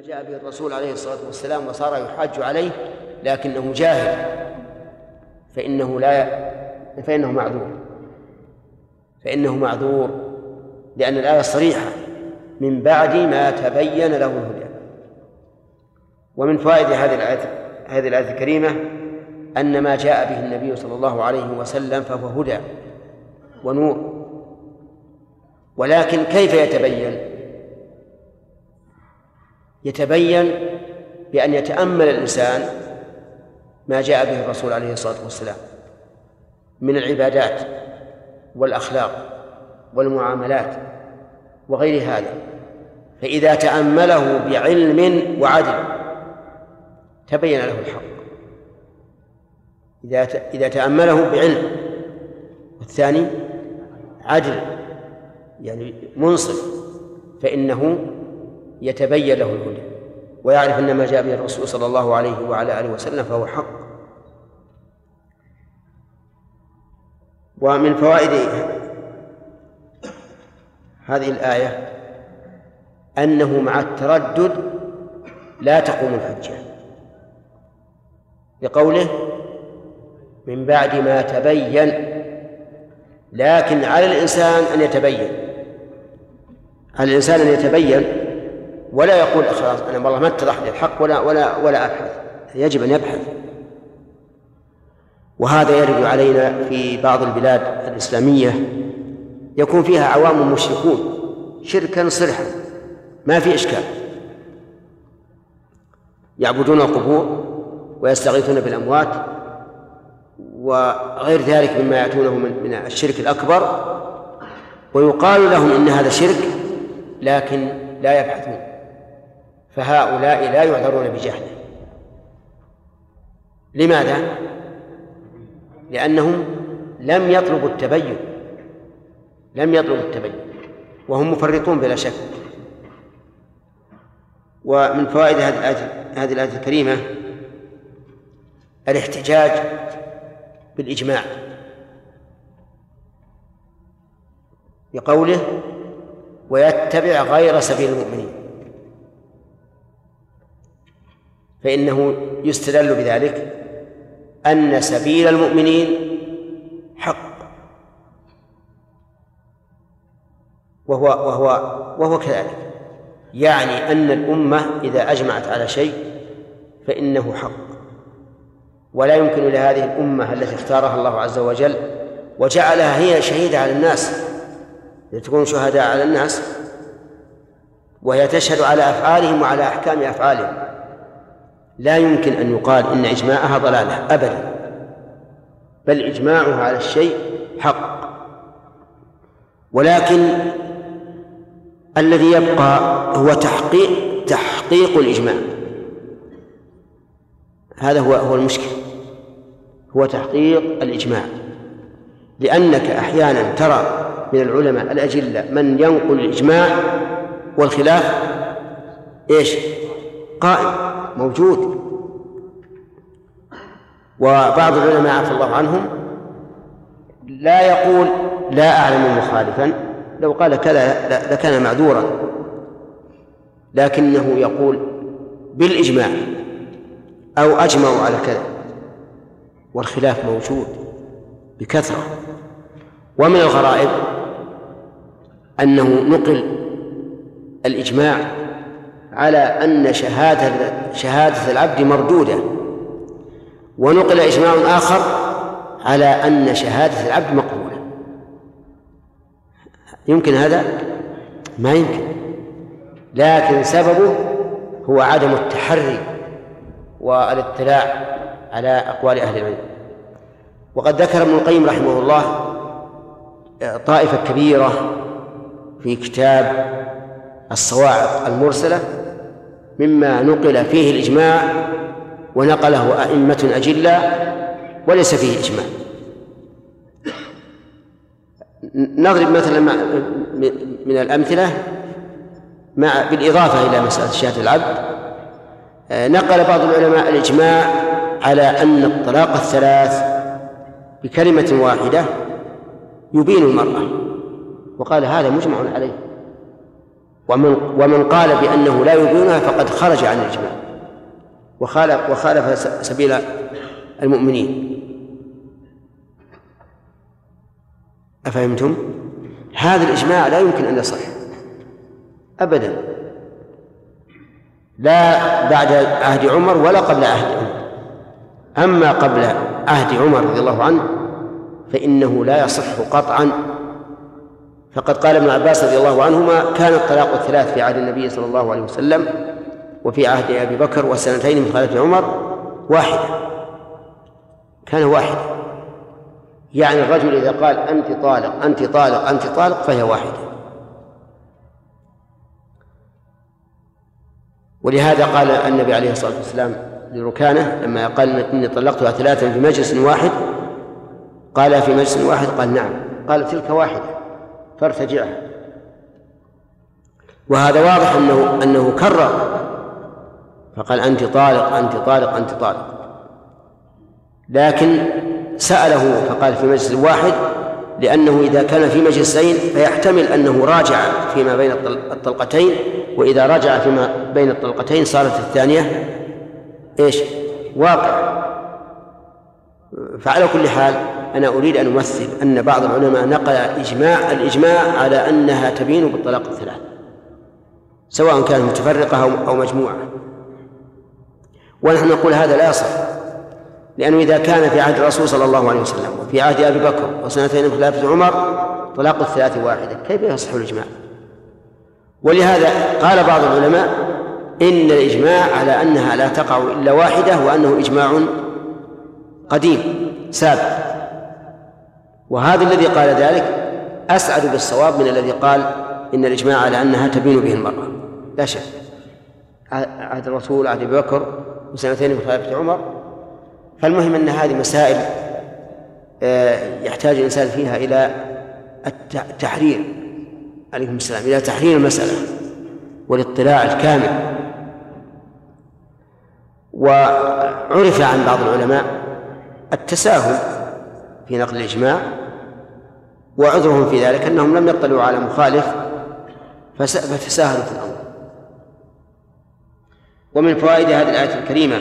جاء به الرسول عليه الصلاة والسلام وصار يحاج عليه لكنه جاهل فإنه لا فإنه معذور. فإنه معذور لأن الآية صريحة من بعد ما تبين له الهدى. ومن فوائد هذه الآية هذه الآية الكريمة أن ما جاء به النبي صلى الله عليه وسلم فهو هدى ونور. ولكن كيف يتبين؟ يتبين بأن يتأمل الإنسان ما جاء به الرسول عليه الصلاة والسلام من العبادات والأخلاق والمعاملات وغير هذا. فإذا تأمله بعلم وعدل تبين له الحق. إذا إذا تأمله بعلم والثاني عدل يعني منصف فإنه يتبين له الهدى ويعرف أن ما جاء به الرسول صلى الله عليه وعلى آله وسلم فهو حق. ومن فوائد هذه الآية أنه مع التردد لا تقوم الحجة. لقوله من بعد ما تبين لكن على الإنسان أن يتبين. على الإنسان أن يتبين ولا يقول خلاص أنا والله ما اتضح لي الحق ولا ولا ولا أبحث. يجب أن يبحث. وهذا يرد علينا في بعض البلاد الإسلامية. يكون فيها عوام مشركون. شركا صرحا. ما في إشكال. يعبدون القبور ويستغيثون بالأموات وغير ذلك مما يأتونه من من الشرك الأكبر. ويقال لهم إن هذا شرك لكن لا يبحثون. فهؤلاء لا يعذرون بجهله. لماذا؟ لأنهم لم يطلبوا التبين. لم يطلبوا التبين. وهم مفرطون بلا شك. ومن فوائد هذه الآية الكريمة الاحتجاج بالإجماع. بقوله ويتبع غير سبيل المؤمنين. فإنه يستدل بذلك أن سبيل المؤمنين حق. وهو وهو وهو كذلك. يعني أن الأمة إذا أجمعت على شيء فإنه حق. ولا يمكن لهذه الأمة التي اختارها الله عز وجل وجعلها هي شهيدة على الناس لتكون شهداء على الناس وهي تشهد على أفعالهم وعلى أحكام أفعالهم. لا يمكن أن يقال إن إجماعها ضلالة أبدا. بل إجماعها على الشيء حق. ولكن الذي يبقى هو تحقيق تحقيق الإجماع. هذا هو هو المشكل هو تحقيق الإجماع. لأنك أحيانا ترى من العلماء الأجلة من ينقل الإجماع والخلاف إيش؟ قائم. موجود. وبعض العلماء عفى الله عنهم لا يقول لا أعلم مخالفا لو قال كذا لكان معذورا. لكنه يقول بالإجماع أو أجمعوا على كذا والخلاف موجود بكثرة. ومن الغرائب أنه نقل الإجماع على أن شهادة شهادة العبد مردودة. ونقل إجماع آخر على أن شهادة العبد مقبولة. يمكن هذا؟ ما يمكن. لكن سببه هو عدم التحري والاطلاع على أقوال أهل العلم. وقد ذكر ابن القيم رحمه الله طائفة كبيرة في كتاب الصواعق المرسلة مما نقل فيه الإجماع ونقله أئمة أجلة وليس فيه إجماع. نضرب مثلا من الأمثلة مع بالإضافة إلى مسألة شهادة العبد. نقل بعض العلماء الإجماع على أن الطلاق الثلاث بكلمة واحدة يبين المرأة وقال هذا مجمع عليه. ومن ومن قال بأنه لا يبينها فقد خرج عن الإجماع. وخالف وخالف سبيل المؤمنين. أفهمتم؟ هذا الإجماع لا يمكن أن يصح. أبدا. لا بعد عهد عمر ولا قبل عهد عمر. أما قبل عهد عمر رضي الله عنه فإنه لا يصح قطعا فقد قال ابن عباس رضي الله عنهما كان الطلاق الثلاث في عهد النبي صلى الله عليه وسلم وفي عهد أبي بكر والسنتين من خلافة عمر واحدة. كان واحدة يعني الرجل إذا قال أنت طالق أنت طالق أنت طالق فهي واحدة. ولهذا قال النبي عليه الصلاة والسلام لركانة لما قال إني طلقتها ثلاثا في مجلس واحد قال في مجلس واحد قال نعم. قال تلك واحدة. فارتجعها وهذا واضح أنه أنه كرر. فقال أنت طالق أنت طالق أنت طالق. لكن سأله فقال في مجلس واحد لأنه إذا كان في مجلسين فيحتمل أنه راجع فيما بين الطلقتين وإذا رجع فيما بين الطلقتين صارت الثانية. إيش؟ واقع. فعلى كل حال أنا أريد أن أمثل أن بعض العلماء نقل إجماع الإجماع على أنها تبين بالطلاق الثلاث سواء كانت متفرقة أو مجموعة. ونحن نقول هذا لا يصح لأنه إذا كان في عهد الرسول صلى الله عليه وسلم وفي عهد أبي بكر وسنتين خلافة عمر طلاق الثلاث واحدة كيف يصح الإجماع؟ ولهذا قال بعض العلماء إن الإجماع على أنها لا تقع إلا واحدة وأنه إجماع قديم سابق. وهذا الذي قال ذلك أسعد بالصواب من الذي قال إن الإجماع على أنها تبين به المرأة. لا شك. عهد الرسول عهد أبي بكر وسنتين من خلافة عمر. فالمهم أن هذه مسائل آه، يحتاج الإنسان فيها إلى التحرير عليكم السلام. إلى تحرير المسألة والاطلاع الكامل. وعرف عن بعض العلماء التساهل في نقل الإجماع وعذرهم في ذلك أنهم لم يطلعوا على مخالف فتساهلوا في الأمر. ومن فوائد هذه الآية الكريمة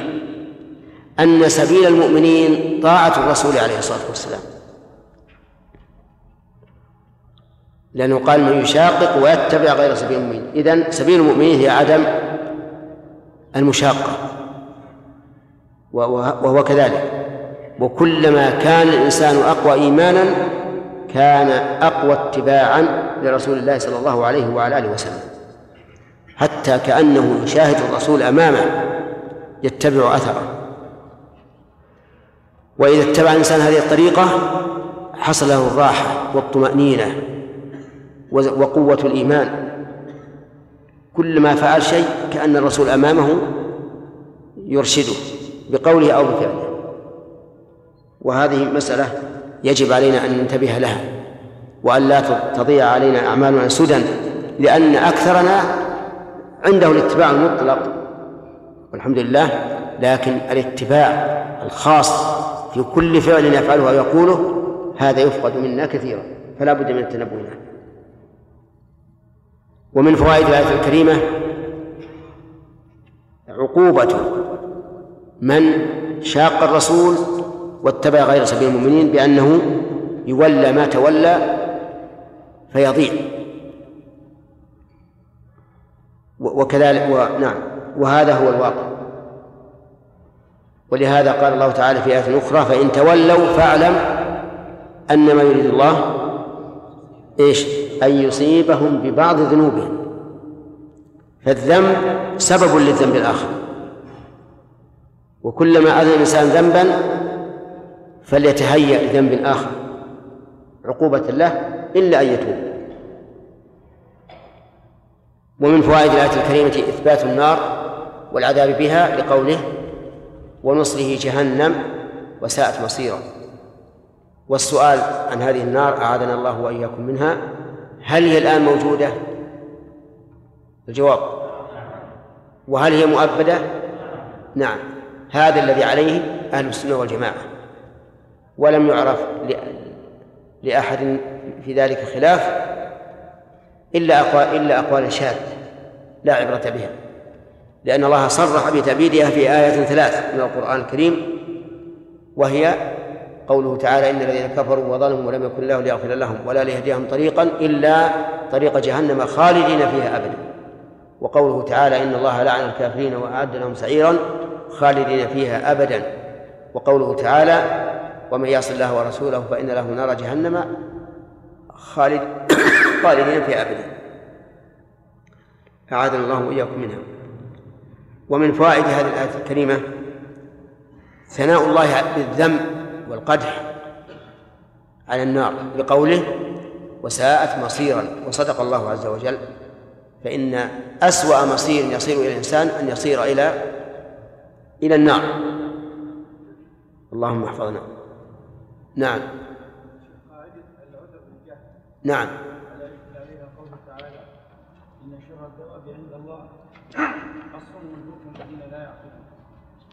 أن سبيل المؤمنين طاعة الرسول عليه الصلاة والسلام. لأنه قال من يشاقق ويتبع غير سبيل المؤمنين. إذن سبيل المؤمنين هي عدم المشاقة وهو كذلك. وكلما كان الإنسان أقوى إيمانا كان أقوى اتباعا لرسول الله صلى الله عليه وعلى آله وسلم. حتى كأنه يشاهد الرسول أمامه يتبع أثره. وإذا اتبع الإنسان هذه الطريقة حصل له الراحة والطمأنينة وقوة الإيمان. كلما فعل شيء كأن الرسول أمامه يرشده بقوله أو بفعله. وهذه مسألة يجب علينا أن ننتبه لها وأن لا تضيع علينا أعمالنا سدى لأن أكثرنا عنده الاتباع المطلق. والحمد لله لكن الاتباع الخاص في كل فعل يفعله أو يقوله هذا يفقد منا كثيرا فلا بد من التنبه له. ومن فوائد الآية الكريمة عقوبة من شاق الرسول واتبع غير سبيل المؤمنين بأنه يولى ما تولى فيضيع. وكذلك ونعم وهذا هو الواقع. ولهذا قال الله تعالى في آية أخرى فإن تولوا فاعلم أنما يريد الله إيش؟ أن يصيبهم ببعض ذنوبهم. فالذنب سبب للذنب الآخر. وكلما أذن الإنسان ذنبا فليتهيأ لذنب آخر عقوبة له إلا أن يتوب. ومن فوائد الآية الكريمة إثبات النار والعذاب بها لقوله ونصله جهنم وساءت مصيرا والسؤال عن هذه النار أعاذنا الله وإياكم منها هل هي الآن موجودة؟ الجواب. وهل هي مؤبدة؟ نعم. هذا الذي عليه أهل السنة والجماعة. ولم يعرف لأحد في ذلك خلاف إلا أقوال إلا أقوال شاذة لا عبرة بها. لأن الله صرح بتأبيدها في آية ثلاث من القرآن الكريم وهي قوله تعالى إن الذين كفروا وظلموا ولم يكن الله ليغفر لهم ولا ليهديهم طريقا إلا طريق جهنم خالدين فيها أبدا. وقوله تعالى إن الله لعن الكافرين وأعد لهم سعيرا خالدين فيها أبدا. وقوله تعالى ومن يعص الله ورسوله فإن له نار جهنم خالد خالدين فيها أبدا. أعاذنا الله وإياكم منها. ومن فوائد هذه الآية الكريمة ثناء الله بالذم والقدح على النار بقوله وساءت مصيرا وصدق الله عز وجل. فإن أسوأ مصير يصير إلى الإنسان أن يصير إلى إلى النار. اللهم احفظنا. نعم. نعم. إن شر عند الله الذين لا يعقلون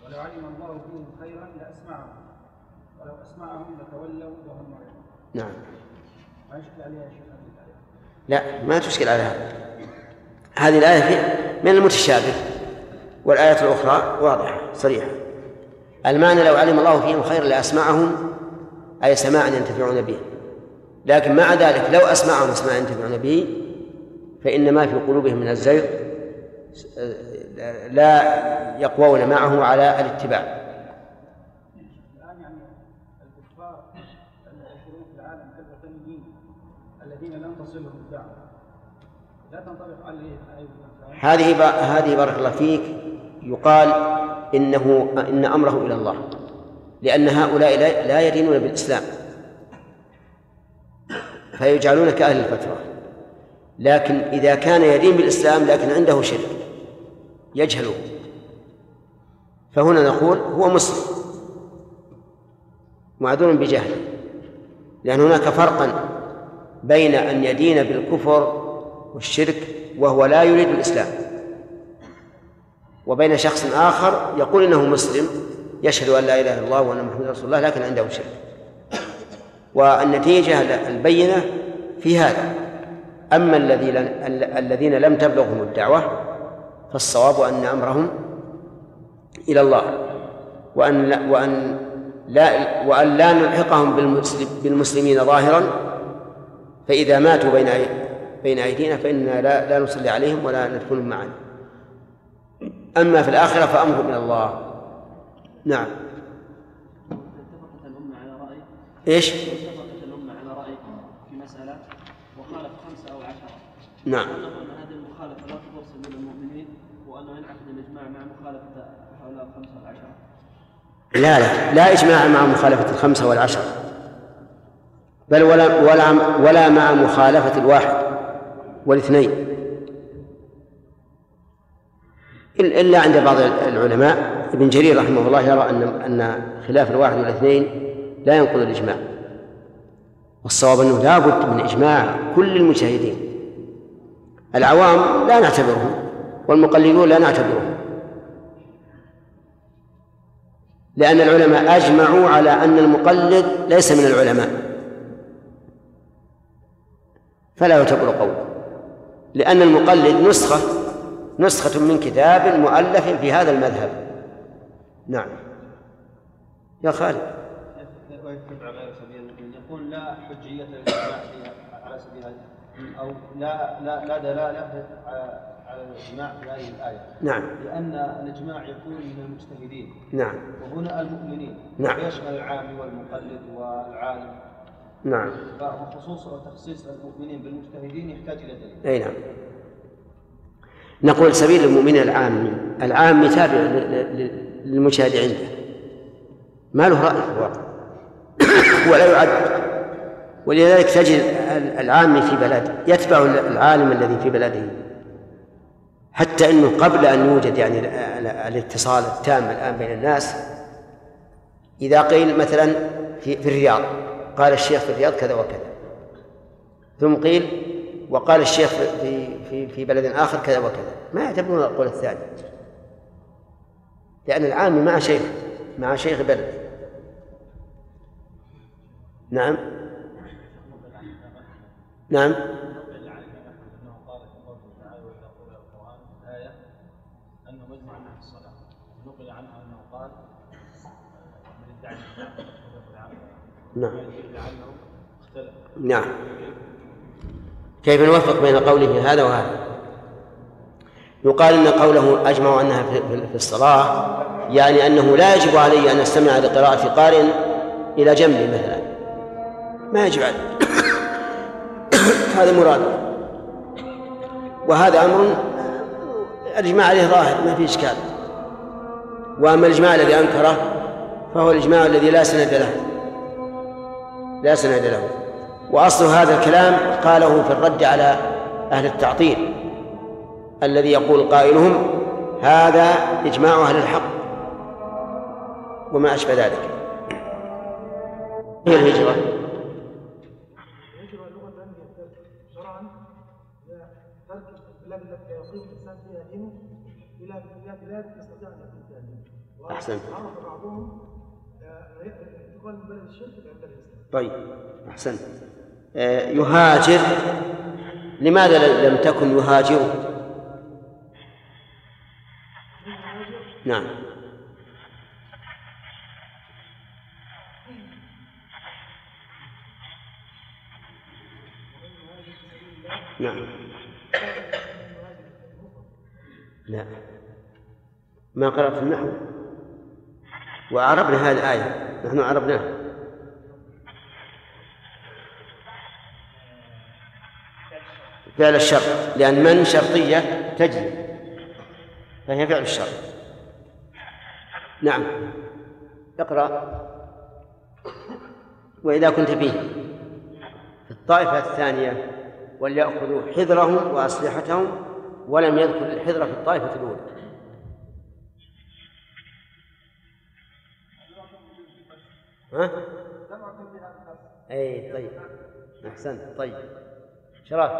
ولو علم الله فيهم خيرا لأسمعهم ولو أسمعهم لتولوا وهم معرضون نعم. ما يشكل عليها شيء لا ما تشكل على هذا. هذه الآية من المتشابه والآية الأخرى واضحة صريحة. المعنى لو علم الله فيهم خيرا لأسمعهم أي سماعا ينتفعون به. لكن مع ذلك لو أسمعهم سماعا ينتفعون به فإن ما في قلوبهم من الزيغ لا يقوون معه على الاتباع. هذه هذه بارك الله فيك يقال إنه إن أمره إلى الله. لأن هؤلاء لا يدينون بالإسلام. فيجعلون كأهل الفترة لكن إذا كان يدين بالإسلام لكن عنده شرك يجهل فهنا نقول هو مسلم معذور بجهل. لأن هناك فرقا بين أن يدين بالكفر والشرك وهو لا يريد الإسلام وبين شخص آخر يقول إنه مسلم يشهد أن لا إله إلا الله وأن محمد رسول الله لكن عنده شرك. والنتيجة البينة في هذا. أما الذين لم تبلغهم الدعوة فالصواب أن أمرهم إلى الله. وأن لا وأن لا وأن لا نلحقهم بالمسلم بالمسلمين ظاهرا. فإذا ماتوا بين بين أيدينا فإننا لا, لا نصلي عليهم ولا ندخلهم معنا أما في الآخرة فأمرهم إلى الله. نعم. اتفقت الأمة على رأي؟ إيش؟ اتفقت الأمة على رأي في مسألة وخالف خمسة أو عشرة نعم. هذه المخالفة لا تفصل من المؤمنين وأنه ينعقد الإجماع مع مخالفة هؤلاء الخمسة والعشرة لا لا لا إجماع مع مخالفة الخمسة والعشرة بل ولا ولا ولا مع مخالفة الواحد والاثنين. إلا عند بعض العلماء. ابن جرير رحمه الله يرى أن أن خلاف الواحد والاثنين لا ينقض الإجماع. والصواب أنه لا بد من إجماع كل المجتهدين العوام لا نعتبرهم والمقلدون لا نعتبرهم. لأن العلماء أجمعوا على أن المقلد ليس من العلماء. فلا يعتبر قول. لأن المقلد نسخة نسخة من كتاب مؤلف في هذا المذهب. نعم. يا خالد. يقول لا حجية على سبيل أو لا لا لا دلالة على الإجماع في هذه الآية. نعم. لأن الإجماع يكون من المجتهدين. نعم. وهنا المؤمنين. نعم. ويشمل العام والمقلد والعالم. نعم. فخصوص وتخصيص المؤمنين بالمجتهدين يحتاج إلى دليل. أي نعم. نقول سبيل المؤمنين العام العام تابع للمجتهد عنده ما له رأي. الواقع ولا يعد. ولذلك تجد العام في بلده يتبع العالم الذي في بلده حتى إنه قبل أن يوجد يعني الاتصال التام الآن بين الناس إذا قيل مثلا في, في الرياض قال الشيخ في الرياض كذا وكذا. ثم قيل وقال الشيخ في في في بلد آخر كذا وكذا. ما يعتبرون القول الثاني. لأن العام مع شيخ مع شيخ بلد. نعم. نعم. ادعى نعم. نعم. كيف نوفق بين قوله هذا وهذا؟ يقال إن قوله أجمع أنها في الصلاة يعني أنه لا يجب علي أن أستمع لقراءة قارئ إلى جنبي مثلا. ما يجب علي. هذا مراد. وهذا أمر الإجماع عليه ظاهر ما في إشكال. وأما الإجماع الذي أنكره فهو الإجماع الذي لا سند له. لا سند له. وأصل هذا الكلام قاله في الرد على أهل التعطيل الذي يقول قائلهم هذا إجماع أهل الحق وما أشبه ذلك. هي الهجرة. أحسنت. طيب أحسنت. آه، يهاجر. لماذا لم تكن يهاجر؟ نعم. نعم. لا. ما قرأت النحو. وعربنا هذه الآية. نحن عربناها فعل الشر لأن من شرطية تجري فهي فعل الشر نعم. اقرأ. وإذا كنت فيه. في الطائفة الثانية وليأخذوا حذرهم وأسلحتهم ولم يذكر الحذر في الطائفة الأولى. ها؟ أي طيب. أحسنت طيب. شرف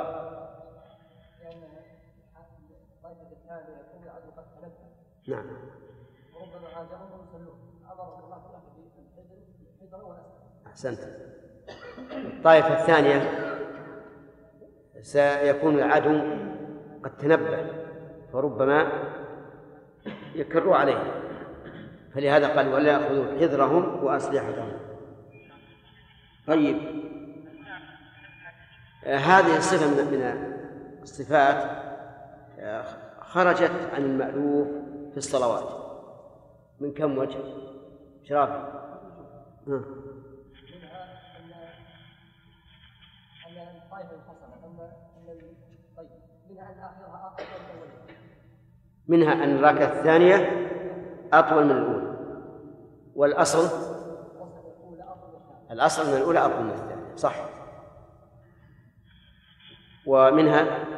نعم. وربما هاجرهم ويصلون أمر الله أحسنت. الطائفة الثانية سيكون العدو قد تنبه فربما يكروا عليه. فلهذا قال ولا يأخذوا حذرهم وأسلحتهم. طيب. هذه الصفة من الصفات. خرجت عن المألوف في الصلوات. من كم وجه؟ شرافي آه. منها أن الركعة الثانية أطول من الأولى. والأصل؟ الأصل أن الأولى أطول من الثانية صح. ومنها؟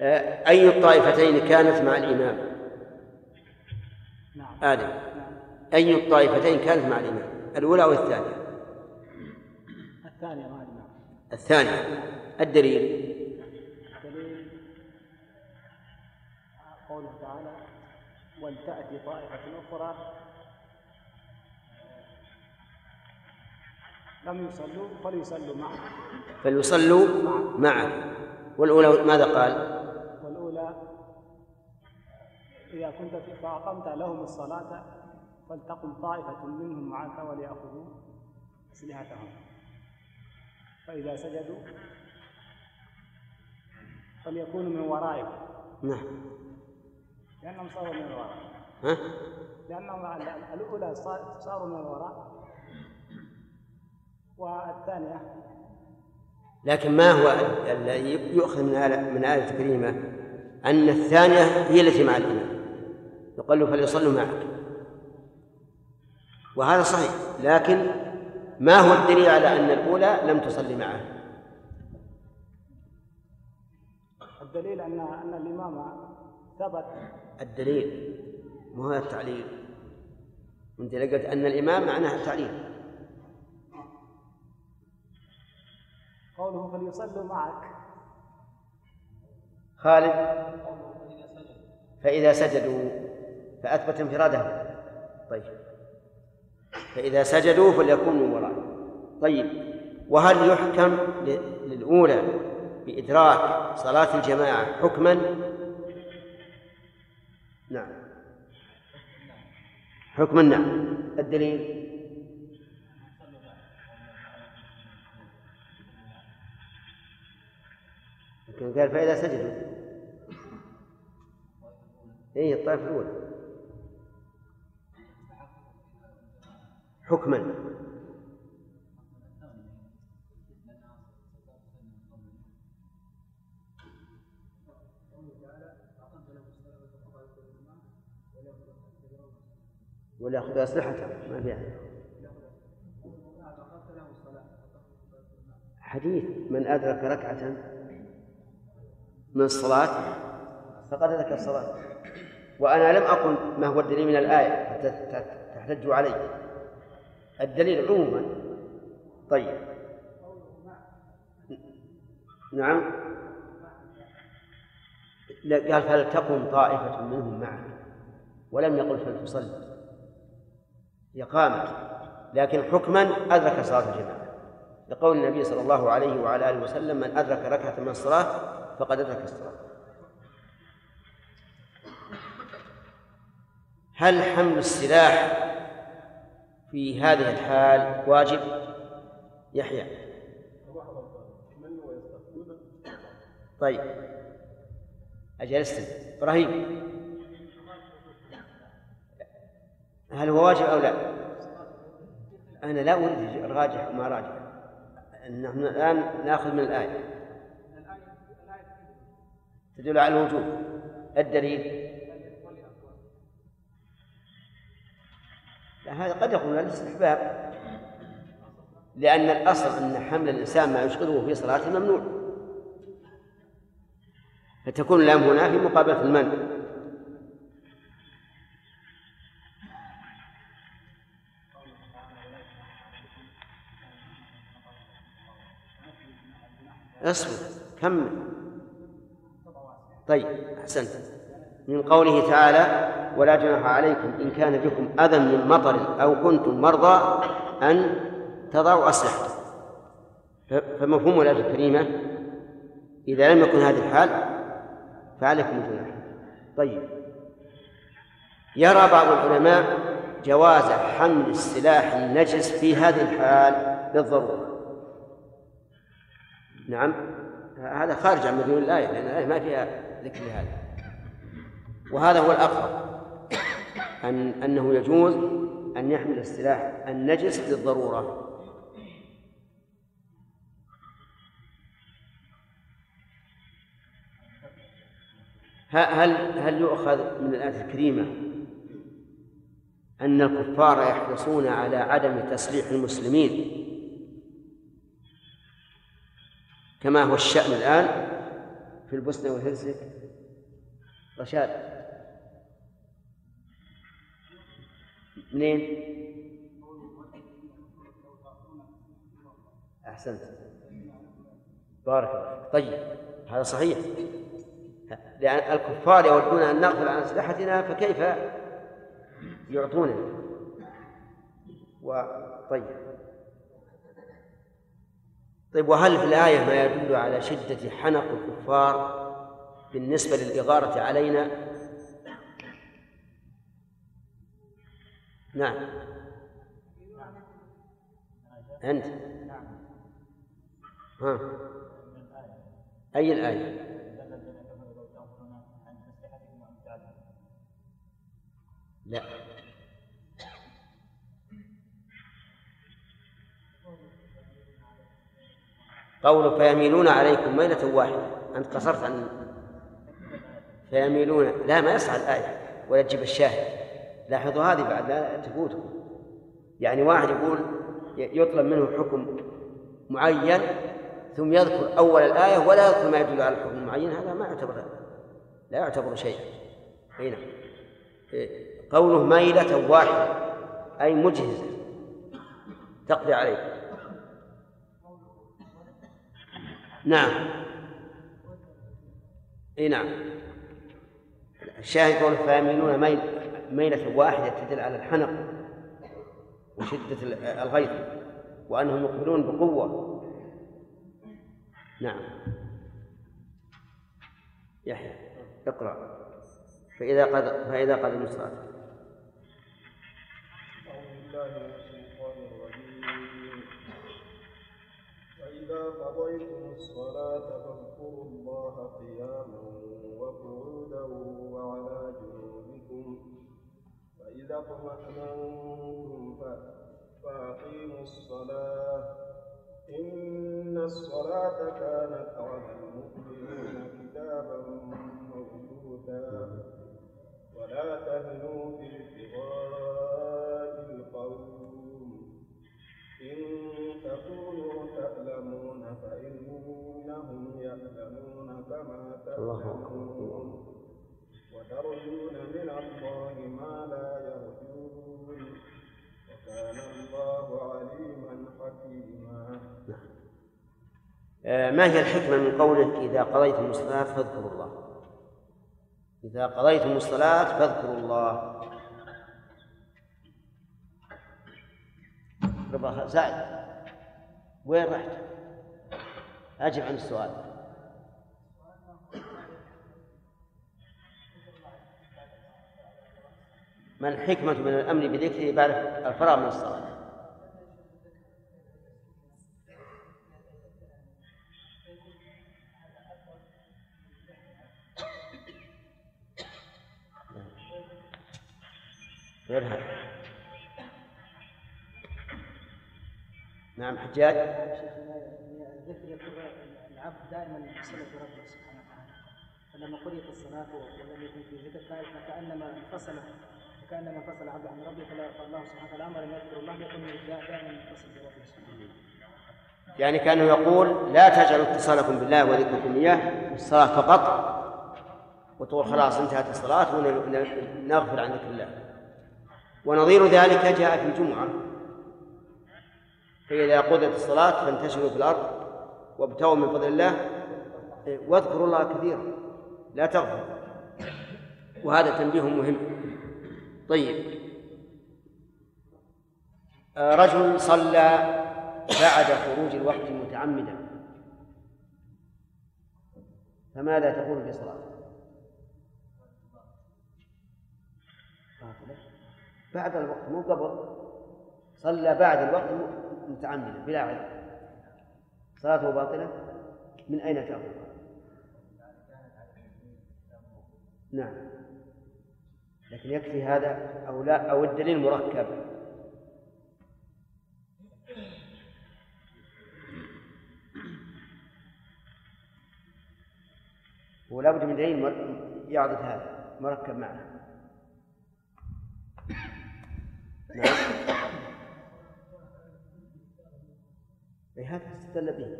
أي الطائفتين كانت مع الإمام؟ نعم. آدم. أي الطائفتين كانت مع الإمام؟ الأولى أو الثانية؟ الثانية الثانية. الدليل؟ ولتأتي طائفة أخرى لم يصلوا فليصلوا معه فليصلوا معه والأولى ماذا قال؟ والأولى إذا كنت فأقمت لهم الصلاة فلتقم طائفة منهم معك وليأخذوا أسلحتهم. فإذا سجدوا فليكونوا من ورائك. نعم. لأنهم صاروا من الوراء ها؟ لأنهم الأولى صاروا من الوراء والثانية لكن ما هو الذي يؤخذ من آية من آية الكريمة أن الثانية هي التي مع الإمام. يقال له فليصلوا معك. وهذا صحيح لكن ما هو الدليل على أن الأولى لم تصلي معه؟ الدليل أن أن الإمام ثبت. الدليل مو هذا التعليل. أنت لقيت أن الإمام معناها التعليل. قوله فليصلوا معك. خالد فإذا سجدوا. فأثبت انفراده طيب. فإذا سجدوا فليكونوا من ورائه طيب. وهل يحكم للأولى بإدراك صلاة الجماعة حكما؟ نعم. حكما نعم. الدليل؟ يمكن قال فإذا سجدوا. إيه الطائفة الأولى. حكما. وليأخذ أسلحته ما فيها حديث من أدرك ركعة من الصلاة فقد أدرك الصلاة وأنا لم أقل ما هو الدليل من الآية تحتج عليه. الدليل عموما. طيب. نعم. قال فلتقم طائفة منهم معك؟ ولم يقل فلتصلي هي قامت لكن حكما أدرك صلاة الجماعة. لقول النبي صلى الله عليه وعلى آله وسلم من أدرك ركعة من الصلاة فقد أدرك الصلاة. هل حمل السلاح في هذه الحال واجب. يحيى. طيب. أجلست إبراهيم. هل هو واجب أو لا؟ أنا لا أريد راجح وما راجح. نحن الآن نأخذ من الآية. تدل على الوجوب. الدليل؟ هذا قد يكون الاستحباب لأن الأصل أن حمل الإنسان ما يشغله في صلاته ممنوع. فتكون اللام هنا في مقابلة المنع. اصبر كمل. طيب أحسنت. من قوله تعالى ولا جناح عليكم إن كان بكم أذى من مطر أو كنتم مرضى أن تضعوا أسلحة. فمفهوم الآية الكريمة إذا لم يكن هذه الحال فعليكم الجناح طيب. يرى بعض العلماء جواز حمل السلاح النجس في هذه الحال للضرورة. نعم. هذا خارج عن مدلول الآية لأن الآية ما فيها ذكر لهذا. وهذا هو الأقرب. أن أنه يجوز أن يحمل السلاح النجس للضرورة. هل هل يؤخذ من الآية الكريمة أن الكفار يحرصون على عدم تسليح المسلمين؟ كما هو الشأن الآن في البوسنة والهرسك. رشاد. منين؟ أحسنت. بارك الله طيب هذا صحيح. لأن الكفار يودون أن نغفل عن أسلحتنا فكيف يعطوننا وطيب. طيب وهل في الآية ما يدل على شدة حنق الكفار بالنسبة للإغارة علينا؟ نعم. أنت. ها. أي الآية؟ لا. قول فيميلون عليكم ميلة واحدة. أنت قصرت عن فيميلون. لا ما يصح الآية ولا تجيب الشاهد. لاحظوا هذه بعد لا تفوتكم. يعني واحد يقول يطلب منه حكم معين ثم يذكر أول الآية ولا يذكر ما يدل على الحكم المعين هذا ما يعتبر لا يعتبر شيئا هنا إيه، قوله ميلة واحدة أي مجهزة تقضي عليه نعم. أي نعم. الشاهد قول فيميلون ميل ميلة واحدة تدل على الحنق وشدة الغيظ وأنهم يقبلون بقوة. نعم. يحيى اقرأ. فإذا قد فإذا قد الصلاة. فإذا قضيتم الصلاة فاذكروا الله قياما وقعودا وعلى جنوبكم اطمأننتم فأقيموا الصلاة. إن الصلاة كانت على المؤمنين كتابا موجودا. ولا تهنوا في ابتغاء القوم. إن تكونوا تألمون فإنهم يألمون كما تألمون. وترجون من الله ما لا يرجون. وكان الله عليما حكيما. آه، ما هي الحكمة من قوله إذا قضيتم الصلاة فاذكروا الله؟ إذا قضيتم الصلاة فاذكروا الله. ربا سعد وين رحت؟ أجب عن السؤال. ما الحكمة من الأمر بذكره بعد الفراغ من الصلاة؟ غير هذا نعم حجاج. الذكر يكون العبد دائما بصلة بربه سبحانه وتعالى. فلما قضيت الصلاة ولم يكن في ذكر فكأنما فكأنما انفصل عبد عن ربه فالله سبحانه وتعالى أمر أن يذكر الله يكون دائما متصل بربه يعني كانه يقول لا تجعلوا اتصالكم بالله وذكركم إياه الصلاة فقط. وتقول خلاص انتهت الصلاة ونغفل عن ذكر الله. ونظير ذلك جاء في الجمعة. فإذا قضيت الصلاة فانتشروا في الأرض وابتغوا من فضل الله. واذكروا الله كثيرا. لا تغفر. وهذا تنبيه مهم. طيب. آه، رجل صلى بعد خروج الوقت متعمدا. فماذا تقول في صلاته؟ بعد الوقت مو قبل. صلى بعد الوقت متعمدا بلا عذر. صلاته باطلة؟ من أين تأخذ؟ نعم. لكن يكفي هذا أو لا أو الدليل مركب. ولا بد من دليل يعضد هذا مركب معه. نعم. أي هذا استدل به.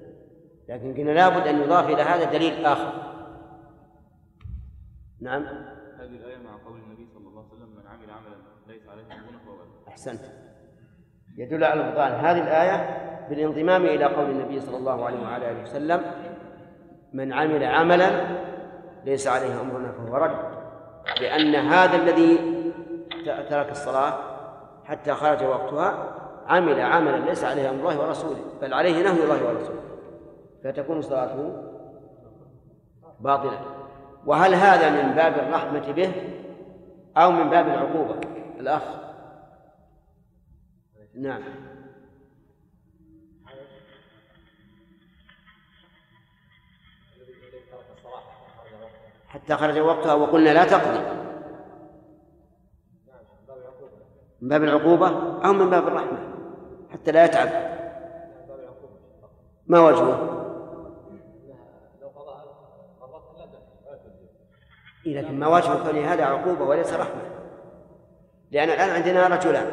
لكن قلنا لابد أن يضاف إلى هذا دليل آخر. نعم. هذه الآية مع قول النبي صلى الله عليه وسلم من عمل عملا ليس عليه أمرنا فهو أحسنت. يدل على البطلان هذه الآية بالانضمام إلى قول النبي صلى الله عليه وعلى آله وسلم من عمل عملا ليس عليه أمرنا فهو رد. لأن هذا الذي ترك الصلاة حتى خرج وقتها عمل عملا ليس عليه أمر الله ورسوله بل عليه نهي الله ورسوله. فتكون صلاته باطلة. وهل هذا من باب الرحمة به أو من باب العقوبة؟ الأخ. نعم. حتى خرج وقتها وقلنا لا تقضي. من باب العقوبة أو من باب الرحمة. حتى لا يتعب. ما وجهه؟ إيه لكن ما وجه كون هذا عقوبة وليس رحمة. لأن الآن عندنا رجلان.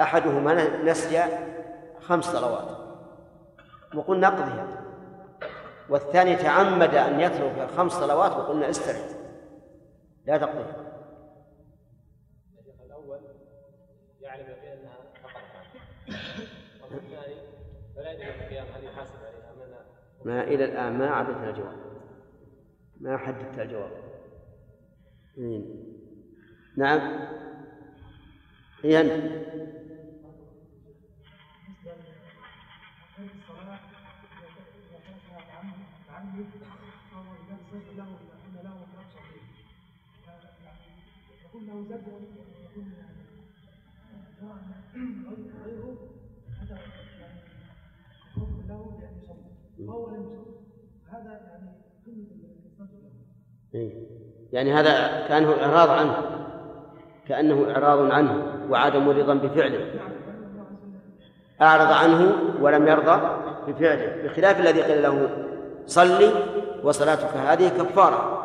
أحدهما نسي خمس صلوات. وقلنا نقضيها. والثاني تعمد أن يترك الخمس صلوات وقلنا استرد. لا تقضي الأول يعلم بأنها فقط والثاني فلا يدري القيام هل يحاسب عليها ما إلى الآن ما عدتنا الجواب. ما حددت الجواب. نعم. هي أنت إيه. يعني هذا كأنه إعراض عنه. كأنه إعراض عنه وعدم رضا بفعله. أعرض عنه ولم يرضى بفعله. بخلاف الذي قيل له صلي وصلاتك هذه كفارة.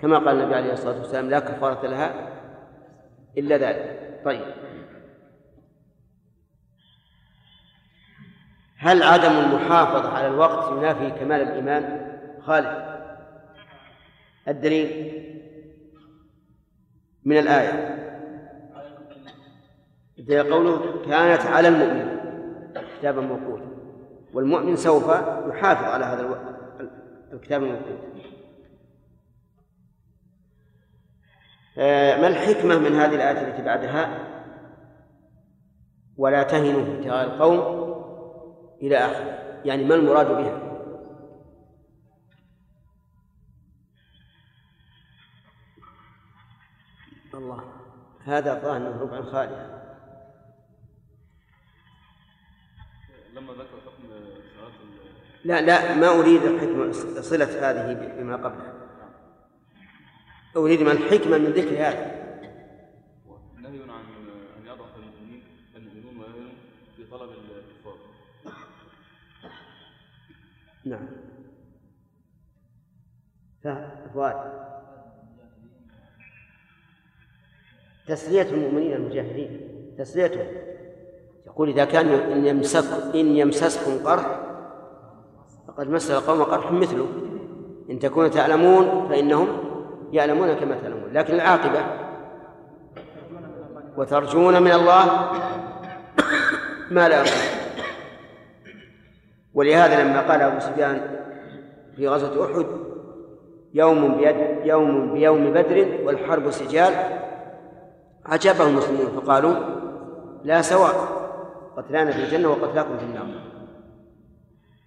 كما قال النبي عليه الصلاة والسلام لا كفارة لها إلا ذلك. طيب. هل عدم المحافظة على الوقت ينافي كمال الإيمان؟ خالد. الدليل من الآية. قوله كانت على المؤمن كتابا موقوتا والمؤمن سوف يحافظ على هذا الكتاب الموقوت. آه، ما الحكمة من هذه الآية التي بعدها؟ ولا تهنوا في ابتغاء القوم إلى آخره. يعني ما المراد بها؟ الله. هذا ظاهر ربع خالي لما ذكر حكم صلاة لا لا ما أريد الحكمة صلة هذه بما قبلها أريد ما الحكمة من ذكر هذا. نهي عن أن يضعف المؤمنين المؤمنون ويهنوا في طلب الكفار. نعم. فؤاد تسلية المؤمنين المجاهدين تسليتهم. يقول إذا كان إن يمسك إن يمسسكم قرح فقد مس القوم قرح مثله. إن تكونوا تعلمون فإنهم يعلمون كما تعلمون. لكن العاقبة وترجون من الله ما لا ولهذا لما قال أبو سفيان في غزوة أحد يوم بيد يوم بيوم بدر والحرب سجال عجبه المسلمون فقالوا لا سواء قتلانا في الجنة وقتلاكم في النار.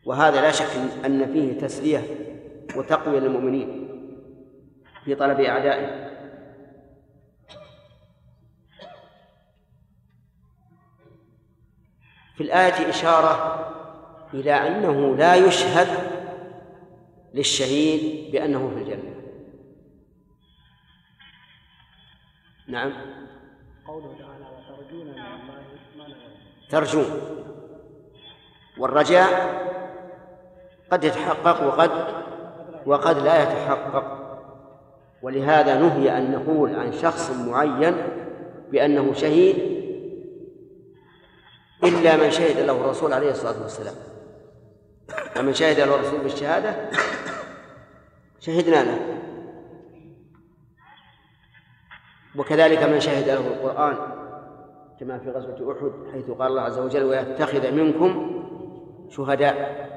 وهذا لا شك أن فيه تسلية وتقوية للمؤمنين في طلب أعدائهم في الآية إشارة إلى أنه لا يشهد للشهيد بأنه في الجنة. نعم. قوله تعالى وترجون من الله ما لا ترجون. والرجاء قد يتحقق وقد وقد لا يتحقق. ولهذا نهي أن نقول عن شخص معين بأنه شهيد إلا من شهد له الرسول عليه الصلاة والسلام. فمن شهد له الرسول بالشهادة شهدنا له. وكذلك من شهد له القرآن كما في غزوة أحد حيث قال الله عز وجل ويتخذ منكم شهداء.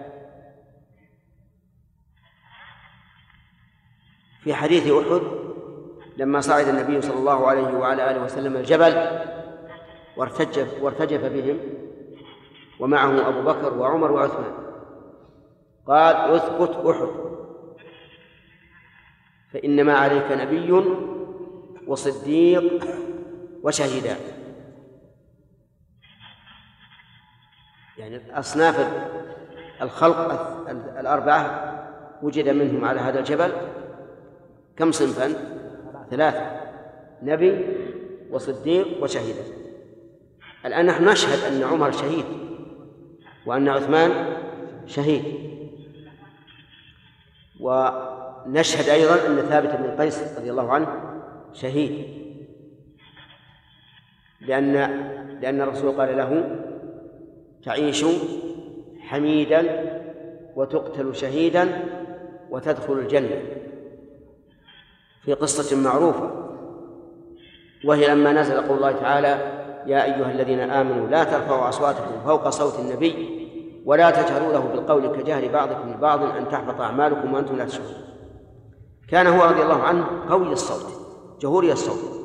في حديث أحد لما صعد النبي صلى الله عليه وعلى آله وسلم الجبل وارتجف وارتجف بهم ومعه أبو بكر وعمر وعثمان قال اثبت أحد فإنما عليك نبي وصديق وشهيدان يعني أصناف الخلق الأربعة وجد منهم على هذا الجبل كم صنفا؟ ثلاثة. نبي وصديق وشهيدان الآن نحن نشهد أن عمر شهيد وأن عثمان شهيد. ونشهد أيضا أن ثابت بن قيس رضي الله عنه شهيد. لأن لأن الرسول قال له تعيش حميدا وتقتل شهيدا وتدخل الجنة. في قصة معروفة. وهي لما نزل قول الله تعالى يا أيها الذين آمنوا لا ترفعوا أصواتكم فوق صوت النبي ولا تجهروا له بالقول كجهر بعضكم لبعض أن تحبط أعمالكم وأنتم لا تشعرون. كان هو رضي الله عنه قوي الصوت. جهوري الصوت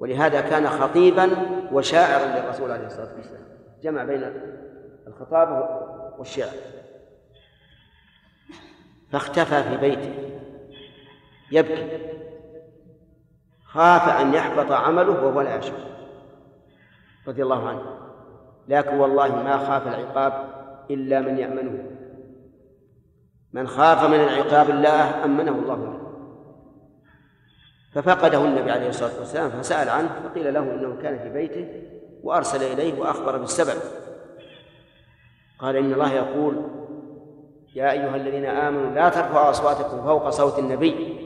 ولهذا كان خطيبا وشاعرا للرسول عليه الصلاة والسلام. جمع بين الخطاب والشعر. فاختفى في بيته. يبكي. خاف أن يحبط عمله وهو لا يشعر. رضي الله عنه. لكن والله ما خاف العقاب إلا من يأمنه. من خاف من العقاب الله أمنه الله منه ففقده النبي عليه الصلاة والسلام فسأل عنه فقيل له إنه كان في بيته وأرسل إليه وأخبر بالسبب قال إن الله يقول يا أيها الذين آمنوا لا ترفعوا أصواتكم فوق صوت النبي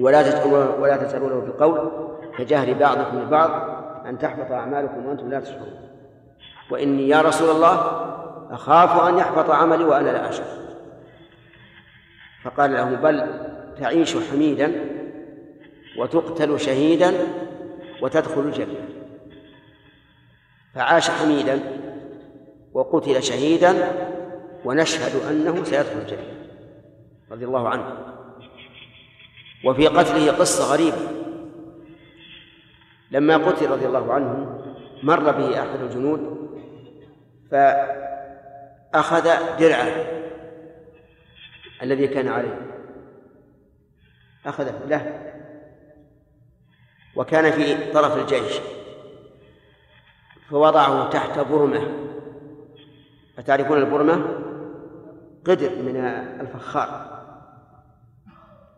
ولا ولا تجهروا له بالقول كجهر بعضكم لبعض أن تحبط أعمالكم وأنتم لا تشعرون. وإني يا رسول الله أخاف أن يحبط عملي وأنا لا أشعر. فقال له بل تعيش حميدا وتقتل شهيدا وتدخل الجنة. فعاش حميدا وقتل شهيدا ونشهد أنه سيدخل الجنة رضي الله عنه. وفي قتله قصة غريبة. لما قتل رضي الله عنه مر به أحد الجنود فأخذ درعه الذي كان عليه. أخذه له. وكان في طرف الجيش. فوضعه تحت برمة. أتعرفون البرمة؟ قدر من الفخار.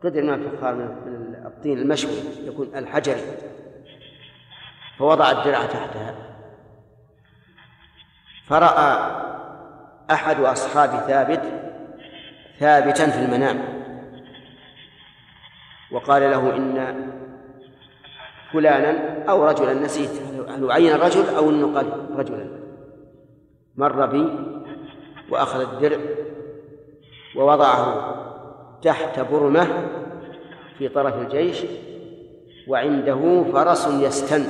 قدر من الفخار من الطين المشوي يكون الحجري. فوضع الدرع تحتها. فرأى أحد أصحاب ثابت ثابتا في المنام. وقال له إن فلانا أو رجلا نسيت. هل عين الرجل أو قال رجلا؟ مر بي وأخذ الدرع ووضعه تحت برمة في طرف الجيش وعنده فرس يستن.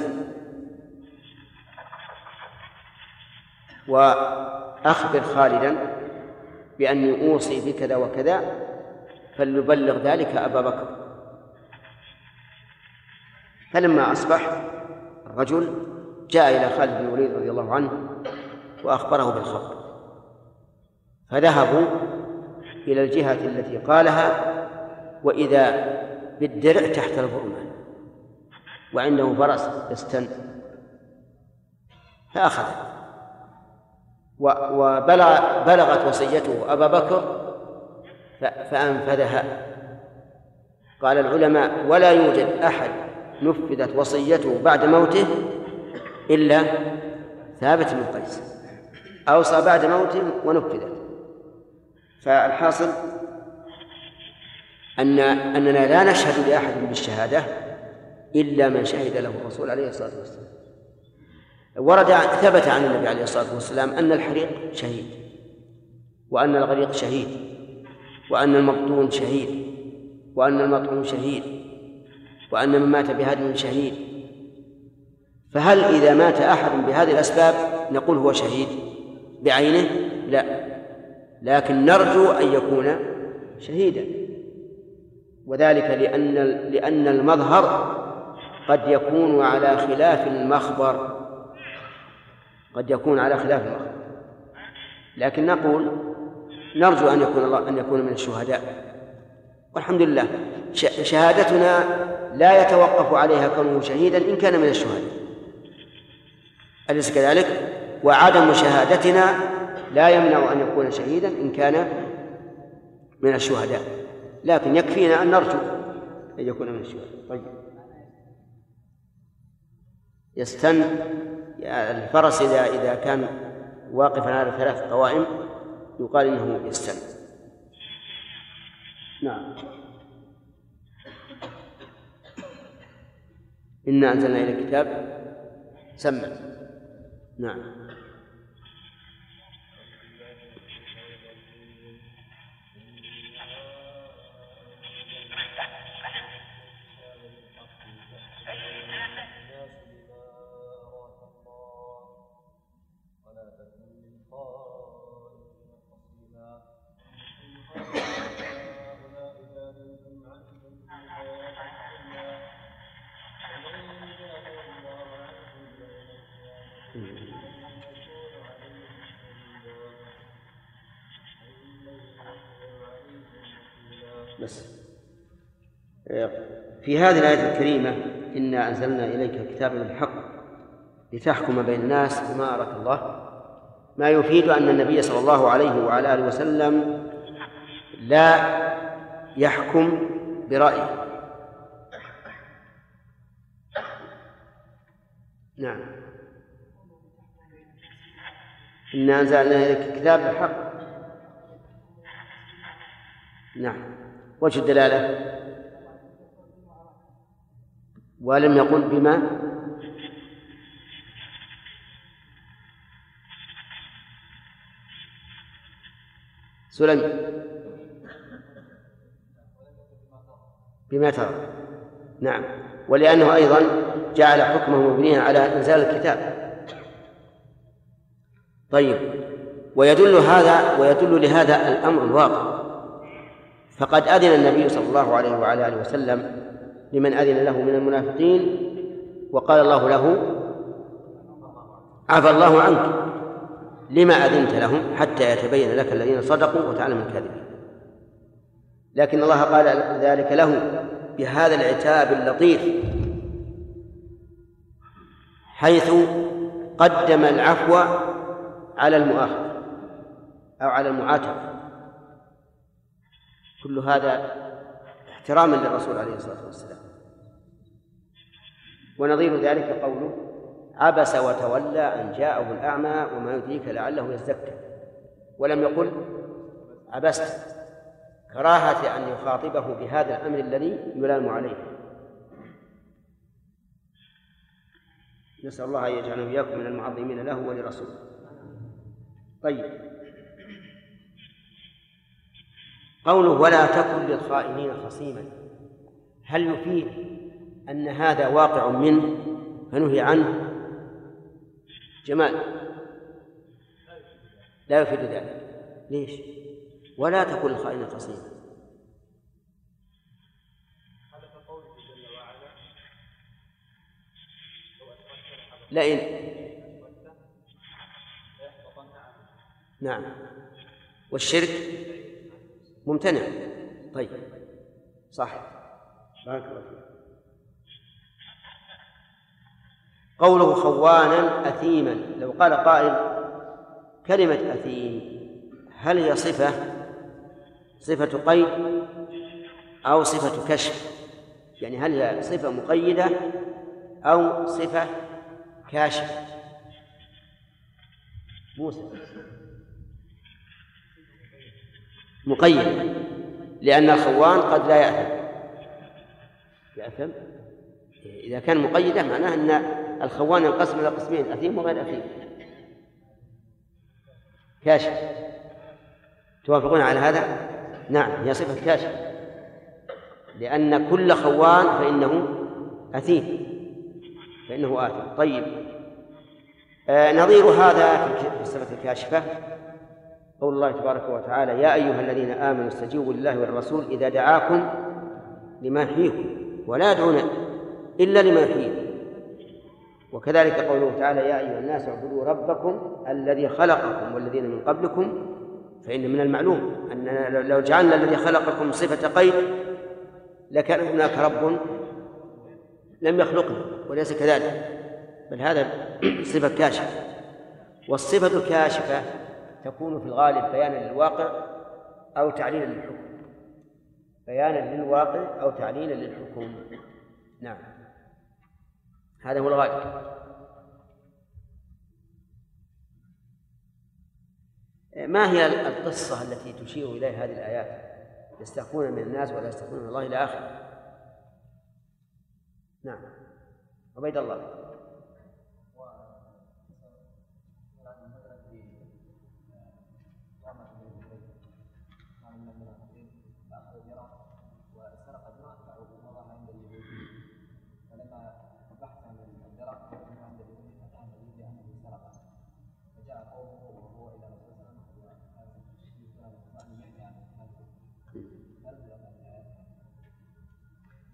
وأخبر خالدا بأني أوصي بكذا وكذا فليبلغ ذلك أبا بكر. فلما أصبح الرجل جاء إلى خالد بن الوليد رضي الله عنه وأخبره بالخبر. فذهبوا إلى الجهة التي قالها وإذا بالدرع تحت البرمة وعنده فرس يستن فأخذه. وبلغ بلغت وصيته أبا بكر فأنفذها. قال العلماء ولا يوجد أحد نفذت وصيته بعد موته إلا ثابت بن قيس. أوصى بعد موته ونفذت. فالحاصل أن أننا لا نشهد لأحد بالشهادة إلا من شهد له الرسول عليه الصلاة والسلام. ورد ثبت عن النبي عليه الصلاة والسلام أن الحريق شهيد وأن الغريق شهيد وأن المبطون شهيد وأن المطعون شهيد وأن من مات بهدم شهيد. فهل إذا مات أحد بهذه الأسباب نقول هو شهيد؟ بعينه؟ لا. لكن نرجو أن يكون شهيدا. وذلك لأن لأن المظهر قد يكون على خلاف المخبر. قد يكون على خلاف المخبر. لكن نقول نرجو أن يكون الله أن يكون من الشهداء. والحمد لله. شهادتنا لا يتوقف عليها كونه شهيدا إن كان من الشهداء. أليس كذلك؟ وعدم شهادتنا لا يمنع أن يكون شهيدا إن كان من الشهداء. لكن يكفينا أن نرجو أن يكون من الشهداء. طيب. يستن الفرس إذا إذا كان واقفا على ثلاث قوائم يقال إنه يستن. نعم. إنا أنزلنا إلى الكتاب سمع نعم. بس في هذه الآية الكريمة إنا أنزلنا إليك كتابا بالحق لتحكم بين الناس بما أراك الله. ما يفيد أن النبي صلى الله عليه وعلى آله وسلم لا يحكم برأيه. نعم. إنا أنزلنا إليك كتاب بالحق. نعم. وجه الدلالة؟ ولم يقل بما؟ سلم بما ترى. نعم. ولأنه أيضا جعل حكمه مبنيا على إنزال الكتاب. طيب. ويدل هذا ويدل لهذا الأمر الواقع. فقد أذن النبي صلى الله عليه وعلى آله وسلم لمن أذن له من المنافقين وقال الله له عفى الله عنك لما أذنت لهم حتى يتبين لك الذين صدقوا وتعلم الكاذبين. لكن الله قال ذلك له بهذا العتاب اللطيف حيث قدم العفو على المؤاخذة أو على المعاتبة. كل هذا احتراما للرسول عليه الصلاة والسلام. ونظير ذلك قوله عبس وتولى أن جاءه الأعمى وما يدريك لعله يزكى ولم يقل عبست كراهة أن يخاطبه بهذا الأمر الذي يلام عليه. نسأل الله أن يجعلنا وإياكم من المعظمين له ولرسوله. طيب. قوله ولا تكن للخائنين خصيما. هل يفيد أن هذا واقع منه؟ فنهي عنه. جمال. لا يفيد ذلك. ليش؟ ولا تكن الخائن خصيما. لئن. نعم. والشرك؟ ممتنع. طيب. صح. فيك. قوله خوانا أثيما. لو قال قائل كلمة أثيم هل هي صفة؟ صفة قيد أو صفة كشف؟ يعني هل هي صفة مقيدة أو صفة كاشفة؟ موسى. مقيد لأن الخوان قد لا يأثم. يأثم؟ إذا كان مقيدة معناه أن الخوان ينقسم إلى قسمين أثيم وغير أثيم كاشف. توافقون على هذا؟ نعم هي صفة كاشف. لأن كل خوان فإنه أثيم فإنه آثم. طيب. آه نظير هذا في الصفة الكاشفة. قول الله تبارك وتعالى يا أيها الذين آمنوا استجيبوا لله والرسول إذا دعاكم لما يحييكم ولا يدعون إلا لما يحييكم وكذلك قوله تعالى يا أيها الناس اعبدوا ربكم الذي خلقكم والذين من قبلكم فإن من المعلوم أننا لو جعلنا الذي خلقكم صفة قيد لكان هناك رب لم يخلقنا وليس كذلك بل هذا صفة كاشفة. والصفة الكاشفة تكون في الغالب بيانا للواقع أو تعليلا للحكم. بيانا للواقع أو تعليلا للحكم. نعم. هذا هو الغالب. ما هي القصة التي تشير إليها هذه الآيات؟ يستخفون من الناس ولا يستخفون من الله إلى آخره نعم. عبيد الله.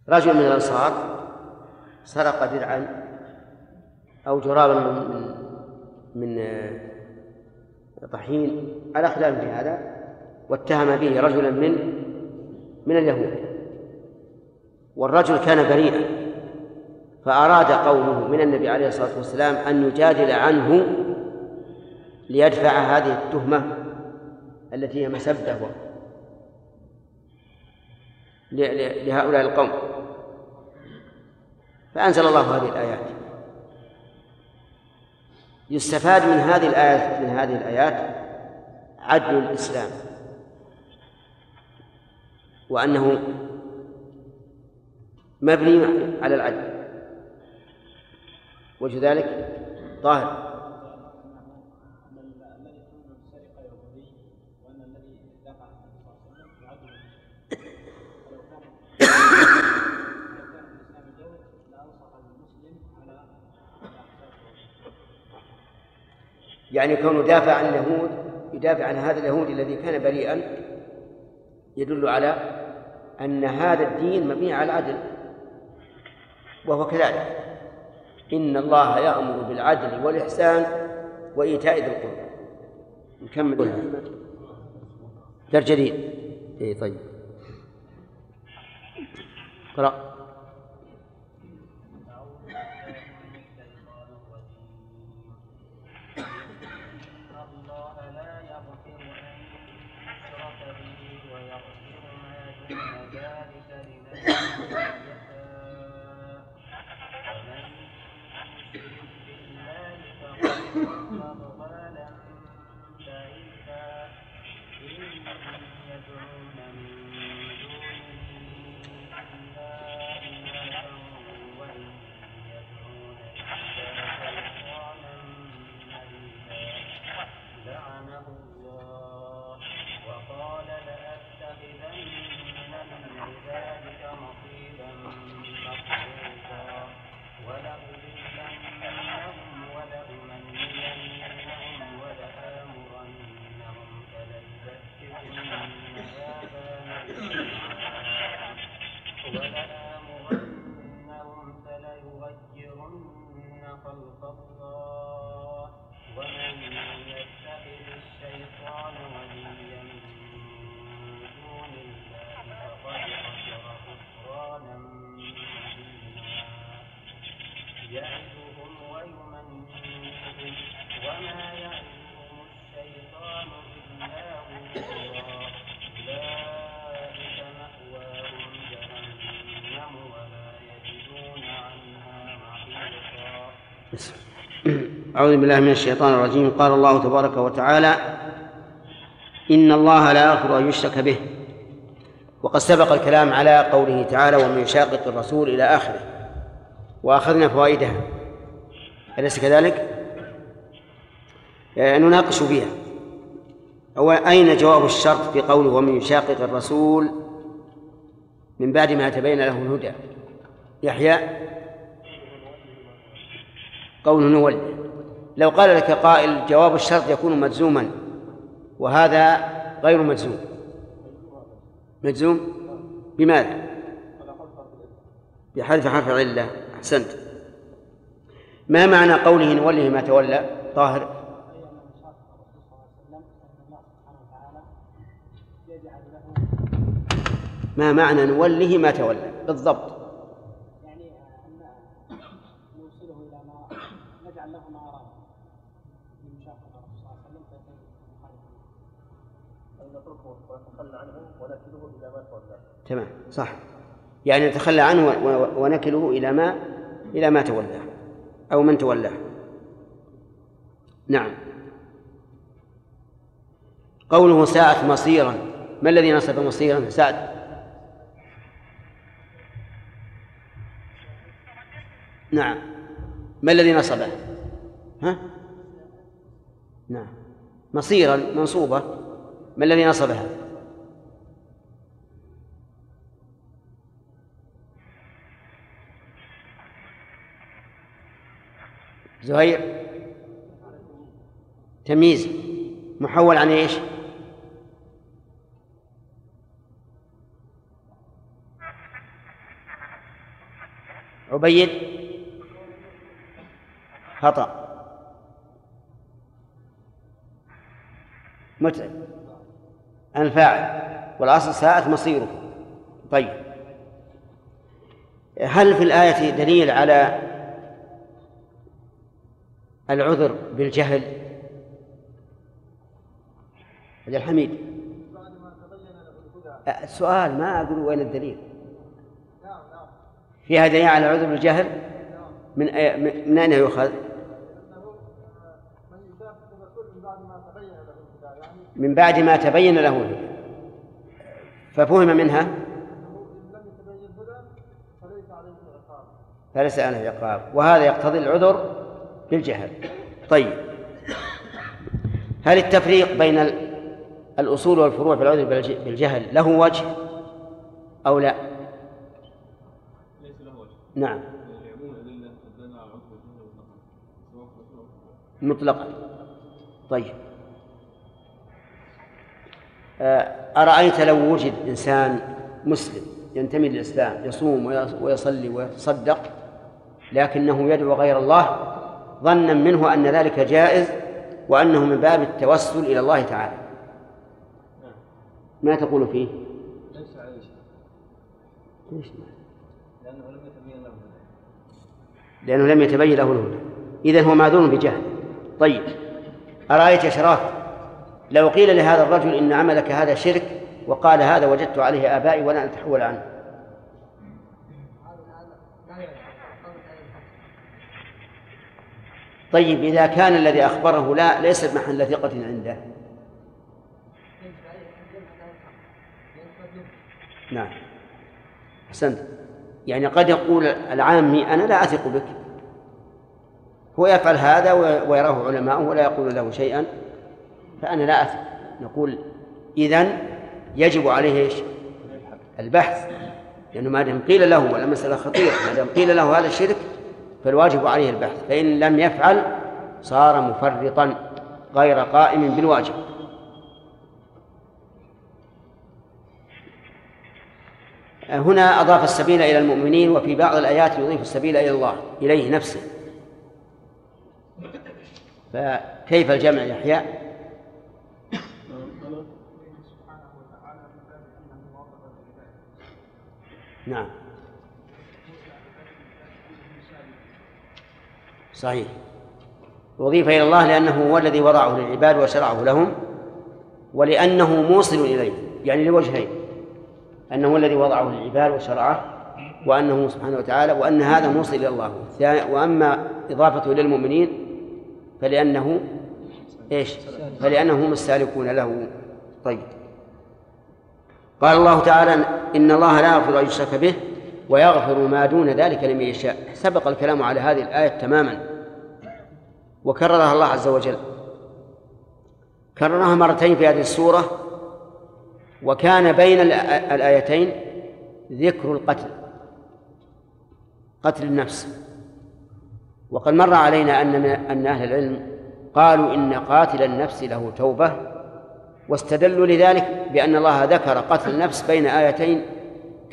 رجل من الأنصار سرق درعا أو جرابا من من طحين. على خلاف هذا واتهم به رجلا من من اليهود. والرجل كان بريئا فأراد قومه من النبي عليه الصلاة والسلام أن يجادل عنه ليدفع هذه التهمة التي هي مسبة لهؤلاء القوم. فأنزل الله هذه الآيات. يستفاد من هذه الآيات من هذه الآيات عدل الإسلام. وأنه مبني على العدل. وجه ذلك ظاهر يعني كونه دافع عن اليهود يدافع عن هذا اليهودي الذي كان بريئا يدل على أن هذا الدين مبني على العدل. وهو كذلك. إن الله يأمر بالعدل والإحسان وإيتاء ذي القربى. نكمل. درس جديد. إيه طيب. اقرأ. الله أعوذ بالله من الشيطان الرجيم. قال الله تبارك وتعالى إن الله لا يغفر أن يشرك به. وقد سبق الكلام على قوله تعالى ومن يشاقق الرسول إلى آخره. وأخذنا فوائدها. أليس كذلك؟ آه، نناقش فيها. أولا أين جواب الشرط في قوله ومن يشاقق الرسول من بعد ما تبين له الهدى. يحيى؟ قول نولي. لو قال لك قائل جواب الشرط يكون مجزوما وهذا غير مجزوم. مجزوم؟ بماذا؟ بحذف حرف العلة أحسنت. ما معنى قوله نوله ما تولى؟ طاهر. ما معنى نوله ما تولى؟ بالضبط. تمام صح. يعني نتخلى عنه ونكله إلى ما إلى ما تولاه أو من تولاه. نعم. قوله ساءت مصيرا. ما الذي نصب مصيرا؟ سعد نعم. ما الذي نصبه؟ ها؟ نعم. مصيرا منصوبة. ما الذي نصبها زهير. تمييز. محول عن إيش؟ عبيد. خطأ. متعب. الفاعل. والأصل ساءت مصيره. طيب. هل في الآية دليل على العذر بالجهل. عبد الحميد. السؤال ما أقول وين الدليل. فيها دليل على العذر بالجهل؟ من من أين يؤخذ؟ من بعد ما تبين له الهدى. ففهم منها؟ فليس عليه عقاب وهذا يقتضي العذر بالجهل طيب. هل التفريق بين الأصول والفروع في العذر بالجهل له وجه أو لا؟ ليس له وجه نعم. مطلقا. طيب. آه، أرأيت لو وجد إنسان مسلم ينتمي للإسلام يصوم ويص- ويصلي ويتصدق لكنه يدعو غير الله؟ ظنا منه أن ذلك جائز وأنه من باب التوسل إلى الله تعالى. ما تقول فيه؟ ليس عليه ليش؟ لأنه لم يتبين له هذا لأنه لم يتبين له الهدى. إذا هو معذور بجهل. طيب أرأيت يا شراف لو قيل لهذا الرجل إن عملك هذا شرك وقال هذا وجدت عليه آبائي ولا أتحول عنه؟ طيب إذا كان الذي أخبره لا ليس محل ثقة عنده. نعم. أحسنت. يعني قد يقول العامي أنا لا أثق بك. هو يفعل هذا ويراه علماؤه ولا يقول له شيئا فأنا لا أثق. نقول إذن يجب عليه إيش؟ البحث. لأنه ما دام قيل له والمسألة خطيرة ما دام قيل له هذا الشرك فالواجب عليه البحث. فإن لم يفعل صار مفرطا غير قائم بالواجب. هنا أضاف السبيل إلى المؤمنين وفي بعض الآيات يضيف السبيل إلى الله إليه نفسه. فكيف الجمع يحيى؟ نعم. صحيح. أضيف إلى الله لأنه هو الذي وضعه للعباد وشرعه لهم ولأنه موصل إليه يعني لوجهين أنه هو الذي وضعه للعباد وشرعه وأنه سبحانه وتعالى وأن هذا موصل إلى الله. وأما إضافته إلى المؤمنين فلأنه إيش؟ فلأنهم هم السالكون له. طيب. قال الله تعالى إن الله لا يغفر أن يشرك به ويغفر ما دون ذلك لمن يشاء. سبق الكلام على هذه الآية تماما. وكررها الله عز وجل. كررها مرتين في هذه السورة. وكان بين الآ- الآيتين ذكر القتل. قتل النفس. وقد مر علينا أن أن أهل العلم قالوا إن قاتل النفس له توبة. واستدلوا لذلك بأن الله ذكر قتل النفس بين آيتين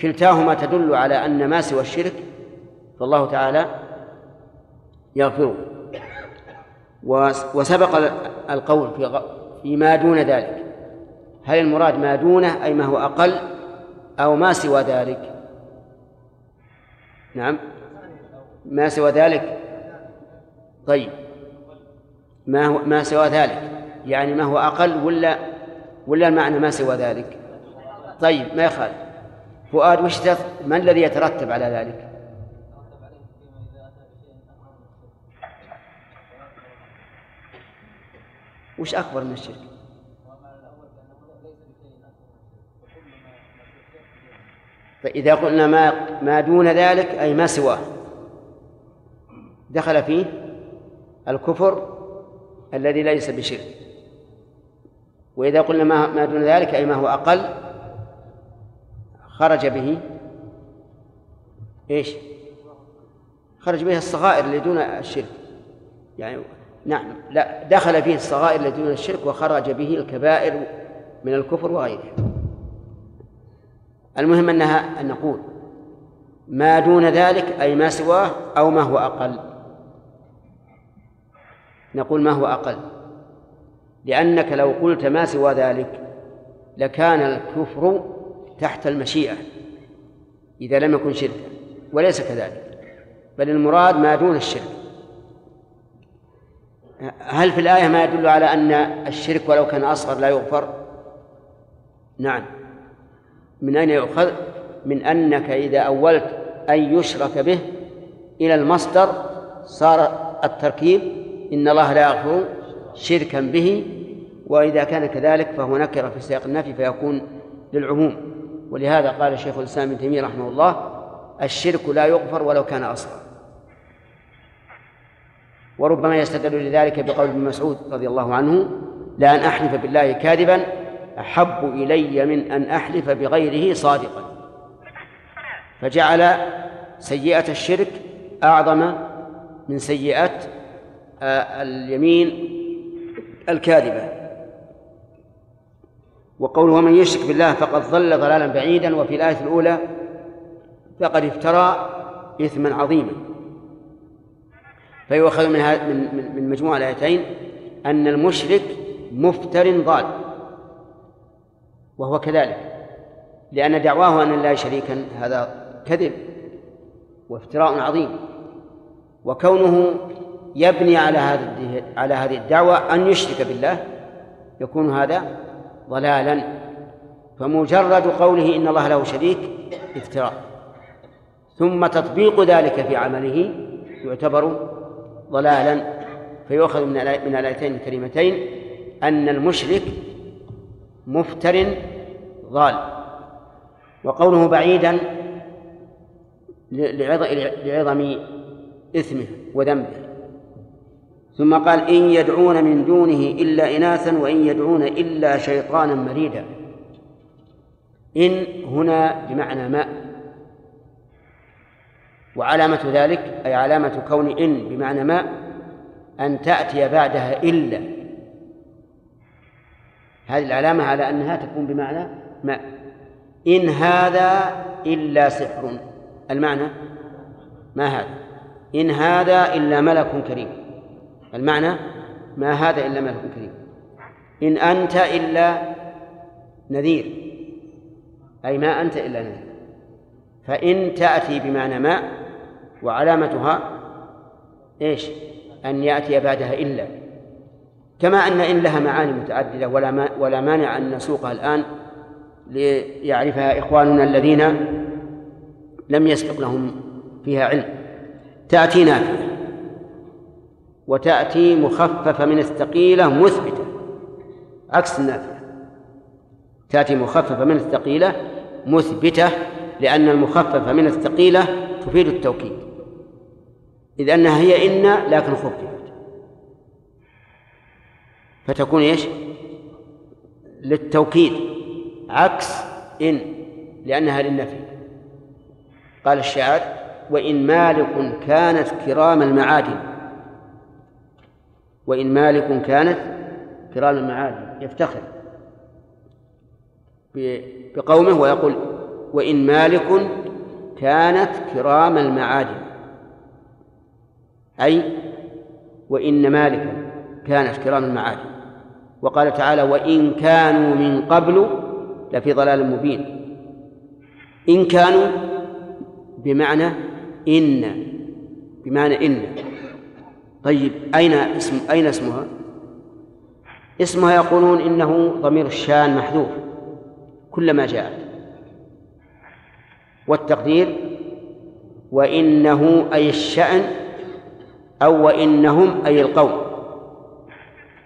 كلتاهما تدل على أن ما سوى الشرك فالله تعالى يغفره. وس- وسبق ال- القول في فيما دون ذلك. هل المراد ما دونه أي ما هو أقل أو ما سوى ذلك؟ نعم. ما سوى ذلك؟ طيب. ما هو ما سوى ذلك؟ يعني ما هو أقل ولا ولا المعنى ما سوى ذلك؟ طيب ما يخالف. فؤاد وش. ما الذي يترتب على ذلك؟ وش أكبر من الشرك؟ فإذا قلنا ما ما دون ذلك أي ما سواه دخل فيه الكفر الذي ليس بشرك. وإذا قلنا ما ما دون ذلك أي ما هو أقل خرج به. إيش؟ خرج به الصغائر اللي دون الشرك. يعني نعم لا دخل فيه الصغائر اللي دون الشرك وخرج به الكبائر من الكفر وغيره المهم أنها أن نقول ما دون ذلك أي ما سواه أو ما هو أقل. نقول ما هو أقل. لأنك لو قلت ما سوى ذلك لكان الكفر تحت المشيئة إذا لم يكن شركا وليس كذلك بل المراد ما دون الشرك هل في الآية ما يدل على أن الشرك ولو كان أصغر لا يغفر؟ نعم من أين يؤخذ؟ من أنك إذا أولت أن يشرك به إلى المصدر صار التركيب إن الله لا يغفر شركا به وإذا كان كذلك فهو نكر في سياق النفي فيكون للعموم ولهذا قال الشيخ الإسلام ابن تيمية رحمه الله الشرك لا يغفر ولو كان أصغر. وربما يستدل لذلك بقول ابن مسعود رضي الله عنه لأن أحلف بالله كاذبا أحب إلي من أن أحلف بغيره صادقا. فجعل سيئة الشرك أعظم من سيئة آه، اليمين الكاذبة. وقوله ومن يشرك بالله فقد ضل ضلالا بعيدا وفي الآية الأولى فقد افترى إثما عظيما. فيؤخذ من من من مجموع الآيتين أن المشرك مفتر ضال وهو كذلك لأن دعواه أن الله شريكا هذا كذب وافتراء عظيم. وكونه يبني على هذه على هذه الدعوة أن يشرك بالله يكون هذا ضلالا فمجرد قوله إن الله له شريك افتراء. ثم تطبيق ذلك في عمله يعتبر ضلالا فيؤخذ من من الآيتين الكريمتين أن المشرك مفتر ضال. وقوله بعيدا لعظم إثمه وذنبه. ثم قال إن يدعون من دونه إلا إناثا وإن يدعون إلا شيطانا مريدا. إن هنا بمعنى ما. وعلامة ذلك أي علامة كون إن بمعنى ما أن تأتي بعدها إلا. هذه العلامة على أنها تكون بمعنى ما. إن هذا إلا سحر. المعنى ما هذا؟ إن هذا إلا ملك كريم. المعنى ما هذا إلا ملك كريم. إن أنت إلا نذير. أي ما أنت إلا نذير. فإن تأتي بمعنى ما وعلامتها إيش؟ أن يأتي بعدها إلا. كما أن إن لها معاني متعددة ولا ما ولا مانع أن نسوقها الآن ليعرفها إخواننا الذين لم يسبق لهم فيها علم. تأتي نافية وتأتي مخففة من الثقيلة مثبتة. عكس النافية تأتي مخففة من الثقيلة مثبتة لأن المخففة من الثقيلة تفيد التوكيد. إذ أنها هي إن لكن خففت. فتكون إيش؟ للتوكيد. عكس إن لأنها للنفي قال الشاعر وإن مالك كانت كرام المعادن. وإن مالك كانت كرام المعادن يفتخر بقومه ويقول وإن مالك كانت كرام المعادن أي وإن مالكا كانت كرام المعادن وقال تعالى وإن كانوا من قبل لفي ضلال مبين. إن كانوا بمعنى إن بمعنى إن. طيب أين اسم أين اسمها؟ اسمها يقولون إنه ضمير الشان محذوف كلما جاءت. والتقدير؟ وإنه أي الشأن أو وإنهم أي القوم.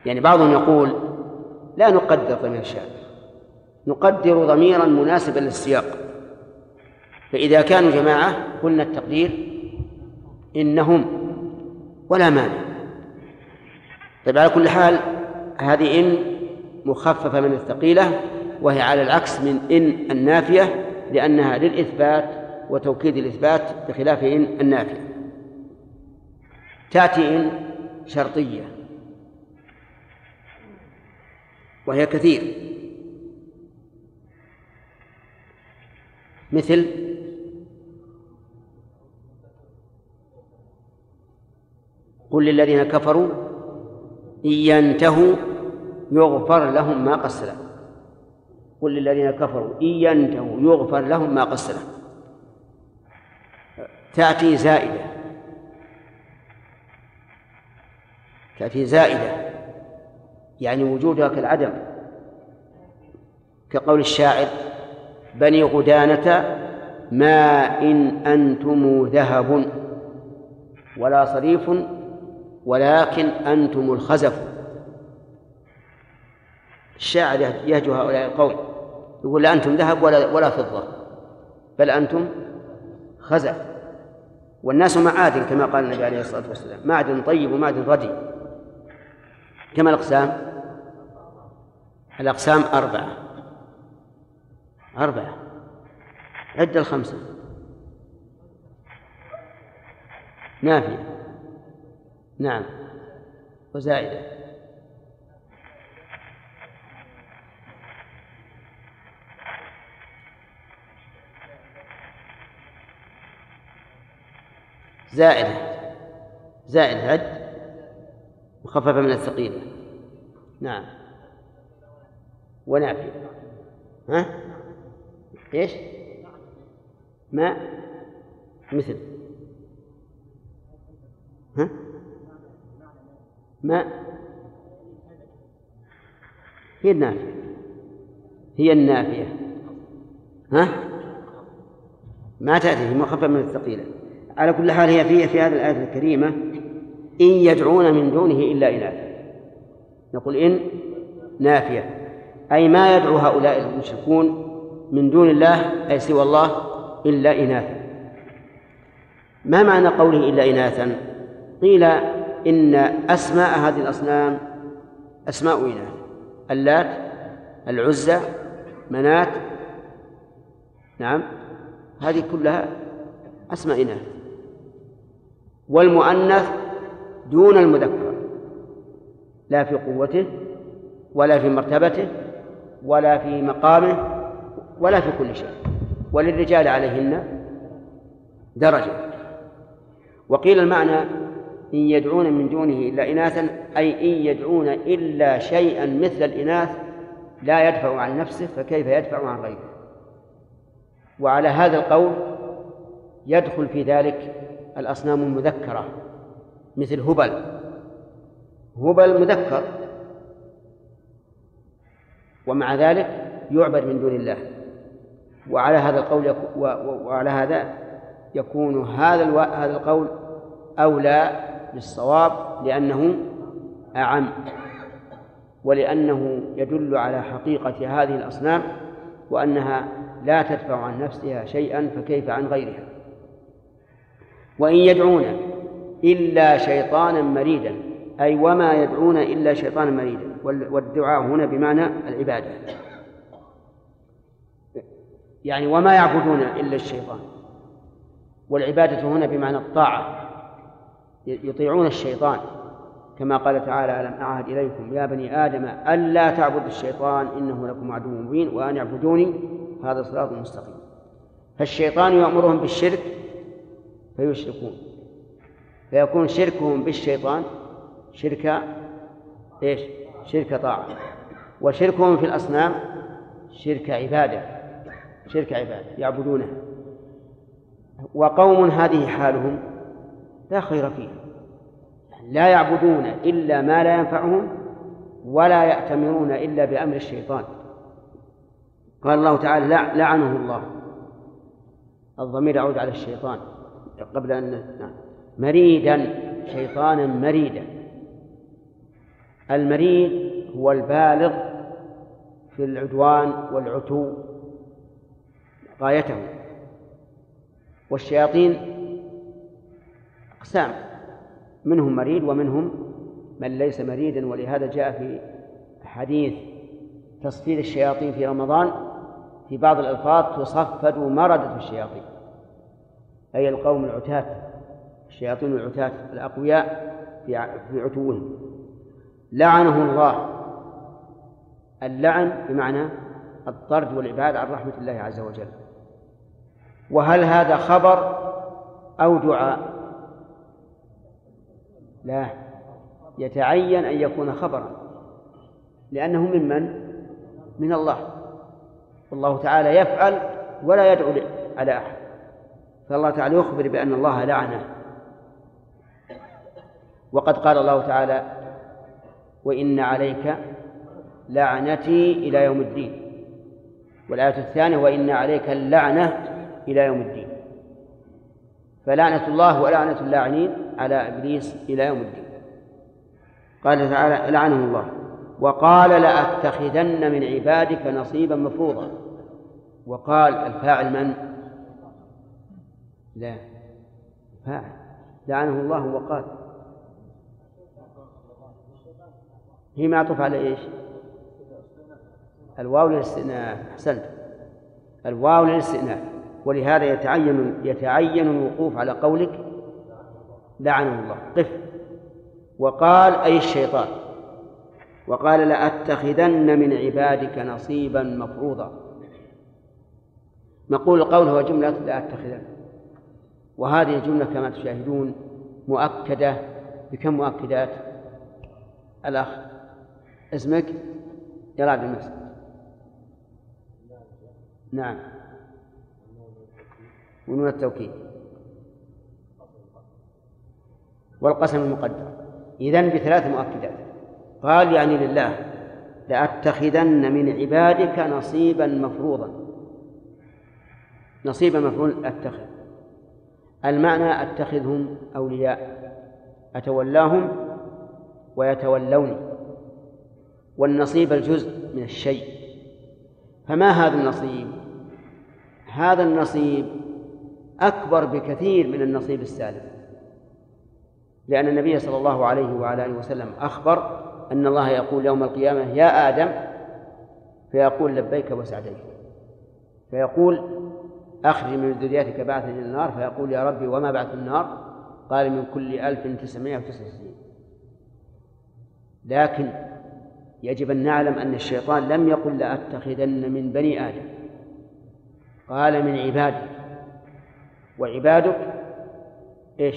يعني بعضهم يقول لا نقدر ضمير الشأن نقدر ضميرا مناسبا للسياق. فإذا كانوا جماعة قلنا التقدير إنهم ولا مانع. طيب على كل حال هذه إن مخففة من الثقيلة وهي على العكس من إن النافية لأنها للإثبات وتوكيد الإثبات بخلاف إن النافية. تأتي إن شرطية. وهي كثير. مثل قل للذين كفروا إن ينتهوا يغفر لهم ما سلف. قل للذين كفروا إن ينتهوا يغفر لهم ما سلف. تأتي زائدة. تأتي زائدة. يعني وجودها كالعدم. كقول الشاعر بني غدانة ما إن أنتم ذهب ولا صريف ولكن أنتم الخزف. الشاعر يهجو هؤلاء القوم يقول لا أنتم ذهب ولا ولا فضة بل أنتم خزف. والناس معادن كما قال النبي عليه الصلاة والسلام معدن طيب ومعدن ردي كما الأقسام؟ الأقسام أربعة. أربعة. عد الخمسة. نافية. نعم. وزائدة. زائدة. زائدة عد. مخففة من الثقيلة. نعم. ونافية. ها؟ إيش؟ ماء مثل. ها؟ ماء. هي النافية. هي النافية. ها؟ ما تأتي مخففة من الثقيلة. على كل حال هي في في هذه الآية الكريمة إن يدعون من دونه إلا إناثا نقول إن نافية. أي ما يدعو هؤلاء المشركون من دون الله أي سوى الله إلا إناثا. ما معنى قوله إلا إناثا؟ قيل إن أسماء هذه الأصنام أسماء إناث اللات العزى منات. نعم. هذه كلها أسماء إناث والمؤنث دون المذكر. لا في قوته ولا في مرتبته ولا في مقامه ولا في كل شيء. وللرجال عليهن درجة. وقيل المعنى إن يدعون من دونه إلا إناثا أي إن يدعون إلا شيئا مثل الإناث لا يدفع عن نفسه فكيف يدفع عن غيره وعلى هذا القول يدخل في ذلك الأصنام المذكرة مثل هبل هبل مذكر ومع ذلك يعبد من دون الله وعلى هذا القول يكو وعلى هذا يكون هذا. هذا القول أولى بالصواب لأنه أعم ولأنه يدل على حقيقة هذه الأصنام وأنها لا تدفع عن نفسها شيئا فكيف عن غيرها. وإن يدعون إلا شيطانا مريدا أي وما يدعون إلا شيطانا مريدا والدعاء هنا بمعنى العبادة. يعني وما يعبدون إلا الشيطان والعبادة هنا بمعنى الطاعة. يطيعون الشيطان. كما قال تعالى ألم أعهد إليكم يا بني آدم ألا تعبدوا الشيطان إنه لكم عدو مبين وأن اعبدوني هذا صراط مستقيم. فالشيطان يأمرهم بالشرك فيشركون. فيكون شركهم بالشيطان شرك إيش؟ شرك طاعة. وشركهم في الأصنام شرك عبادة شرك عبادة يعبدونه وقوم هذه حالهم لا خير فيهم لا يعبدون إلا ما لا ينفعهم ولا يأتمرون إلا بأمر الشيطان. قال الله تعالى لعنه الله. الضمير يعود على الشيطان. قبل أن نعم. مريدا شيطانا مريدا. المريد هو البالغ في العدوان والعتو غايته. والشياطين أقسام. منهم مريد ومنهم من ليس مريدا ولهذا جاء في حديث تصفير الشياطين في رمضان في بعض الألفاظ تصفد مردة الشياطين أي القوم العتاة الشياطين العتاة الأقوياء في عتوهم. لعنه الله. اللعن بمعنى الطرد والعباد عن رحمة الله عز وجل. وهل هذا خبر أو دعاء؟ لا. يتعين أن يكون خبرا. لأنه ممن من؟ الله. والله تعالى يفعل ولا يدعو على أحد. فالله تعالى يخبر بأن الله لعنه. وقد قال الله تعالى وإن عليك لعنتي إلى يوم الدين. والآية الثانية وإن عليك اللعنة إلى يوم الدين. فلعنة الله ولعنة اللاعنين على إبليس إلى يوم الدين. قال تعالى لعنه الله. وقال لأتخذن من عبادك نصيبا مفروضا. وقال الفاعل من؟ لا. فاعل لعنه الله وقال. هي معطوف على إيش؟ الواو للاستئناف. أحسنت. الواو للاستئناف. ولهذا يتعين يتعين الوقوف على قولك لعنه الله. قف. وقال أي الشيطان. وقال لأتخذن من عبادك نصيبا مفروضا. نقول القول هو جملة لأتخذن. وهذه الجملة كما تشاهدون مؤكدة بكم مؤكدات؟ الأخ اسمك؟ يا عبد المسجد. نعم. ونون التوكيد. والقسم المقدر. إذن بثلاث مؤكدات. قال يعني لله لأتخذن من عبادك نصيبا مفروضا. نصيبا مفروض أتخذ. المعنى أتخذهم أولياء. أتولاهم ويتولوني. والنصيب الجزء من الشيء. فما هذا النصيب؟ هذا النصيب أكبر بكثير من النصيب السالم. لأن النبي صلى الله عليه وعلى آله وسلم أخبر أن الله يقول يوم القيامة يا آدم فيقول لبيك وسعديك فيقول أخرج من ذريتك بعثا إلى النار فيقول يا ربي وما بعث النار؟ قال من كل ألف تسعمائة وتسعة وتسعين لكن يجب أن نعلم أن الشيطان لم يقل لأتخذن من بني آدم. قال من عبادك وعبادك إيش؟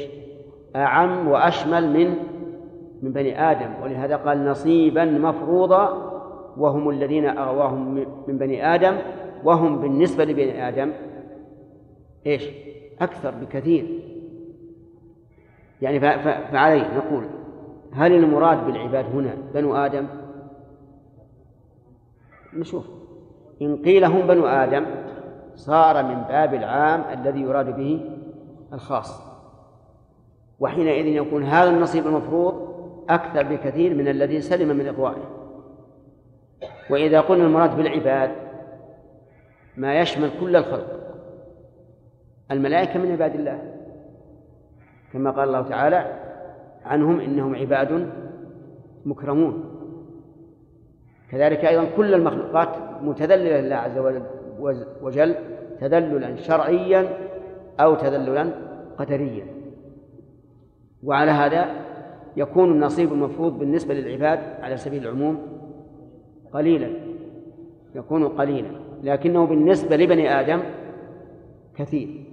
أعم وأشمل من من بني آدم. ولهذا قال نصيبا مفروضا وهم الذين أغواهم من بني آدم وهم بالنسبة لبني آدم. إيش؟ أكثر بكثير. يعني فعليه نقول هل المراد بالعباد هنا بنو آدم؟ نشوف. إن قيل هم بنو آدم صار من باب العام الذي يراد به الخاص. وحينئذ يكون هذا النصيب المفروض أكثر بكثير من الذي سلم من إغوائه وإذا قلنا المراد بالعباد ما يشمل كل الخلق الملائكة من عباد الله. كما قال الله تعالى عنهم إنهم عباد مكرمون. كذلك أيضا كل المخلوقات متذللة لله عز وجل. تذللا شرعيا أو تذللا قدريا. وعلى هذا يكون النصيب المفروض بالنسبة للعباد على سبيل العموم قليلا يكون قليلا لكنه بالنسبة لبني آدم كثير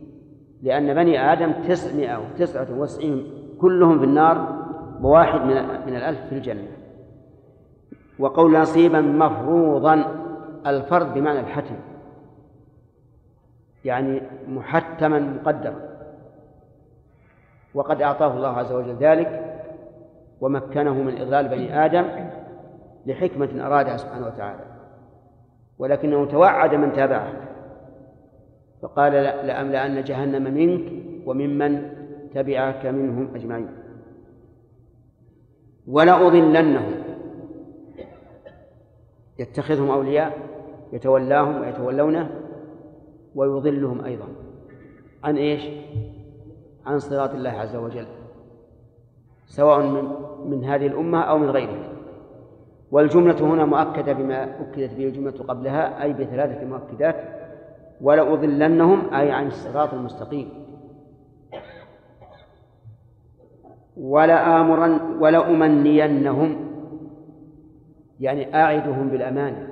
لأن بني آدم تسعمائة وتسعة وتسعين كلهم في النار بواحد من من الألف في الجنة. وقول نصيبا مفروضا الفرض بمعنى الحتم. يعني محتما مقدرا. وقد أعطاه الله عز وجل ذلك ومكنه من إضلال بني آدم لحكمة أرادها سبحانه وتعالى. ولكنه توعد من تابعه. فقال لأملأن جهنم منك وممن تبعك منهم أجمعين. ولأضلنهم. يتخذهم أولياء يتولاهم ويتولونه ويضلهم أيضا. عن إيش؟ عن صراط الله عز وجل. سواء من من هذه الأمة أو من غيرها. والجملة هنا مؤكدة بما أكدت به الجملة قبلها أي بثلاثة مؤكدات ولأضلنهم أي عن الصراط المستقيم. ولآمرن ولأمنينهم يعني أعدهم بالأمان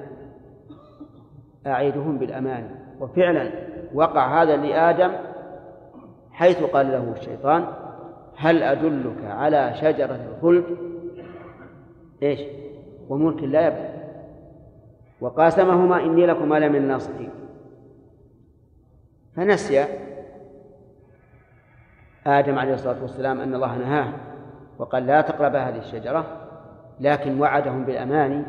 أعدهم بالأمان وفعلا وقع هذا لآدم حيث قال له الشيطان هل أدلك على شجرة الخلد؟ إيش؟ وملك لا يبلى. وقاسمهما إني لكما لمن الناصحين فنسي آدم عليه الصلاة والسلام أن الله نهاه وقال لا تقرب هذه الشجرة لكن وعدهم بالأمان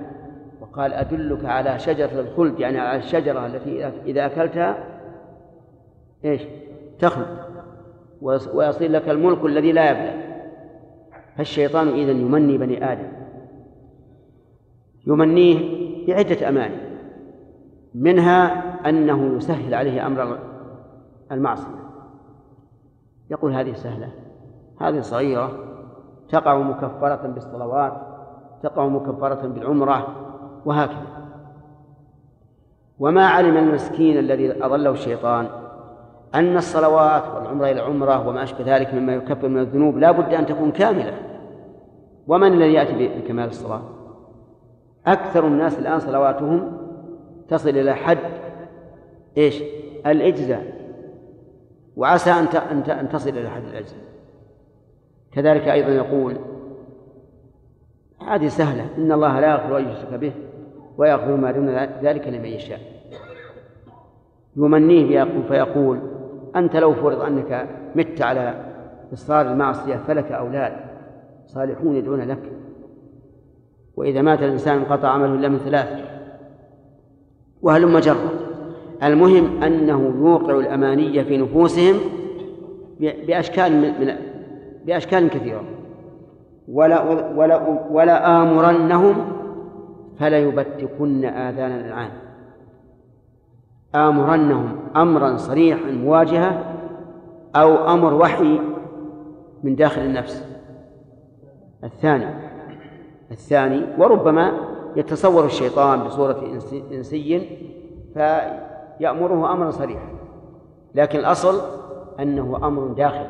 وقال أدلك على شجرة الخلد يعني على الشجرة التي إذا أكلتها إيش؟ تخلد. ويصير لك الملك الذي لا يبلى. فالشيطان إذا يمني بني آدم. يمنيه بعدة أماني. منها أنه يسهل عليه أمر المعصية. يقول هذه سهلة. هذه صغيرة. تقع مكفرة بالصلوات تقع مكفرة بالعمرة. وهكذا. وما علم المسكين الذي أضله الشيطان أن الصلوات والعمرة إلى العمرة وما أشبه ذلك مما يكفر من الذنوب لا بد أن تكون كاملة. ومن الذي يأتي بكمال الصلاة؟ أكثر الناس الآن صلواتهم تصل إلى حد إيش؟ الإجزاء. وعسى أن أن تصل إلى حد الإجزاء. كذلك أيضا يقول هذه سهلة. إن الله لا يغفر أن يشرك به. ويغفر ما دون ذلك لمن يشاء. يمنيه فيقول أنت لو فرض أنك مت على إصرار المعصية فلك أولاد صالحون يدعون لك. وإذا مات الإنسان انقطع عمله إلا من ثلاث. وهلم جرا المهم أنه يوقع الأمانية في نفوسهم بأشكال من بأشكال كثيرة. ولا ولا ولا آمرنهم فلا يبتكن آذان الأنعام آمرنهم أمرا صريحا مواجهة أو أمر وحي من داخل النفس. الثاني الثاني وربما يتصور الشيطان بصورة إنسي فيأمره أمرا صريحا. لكن الأصل أنه أمر داخل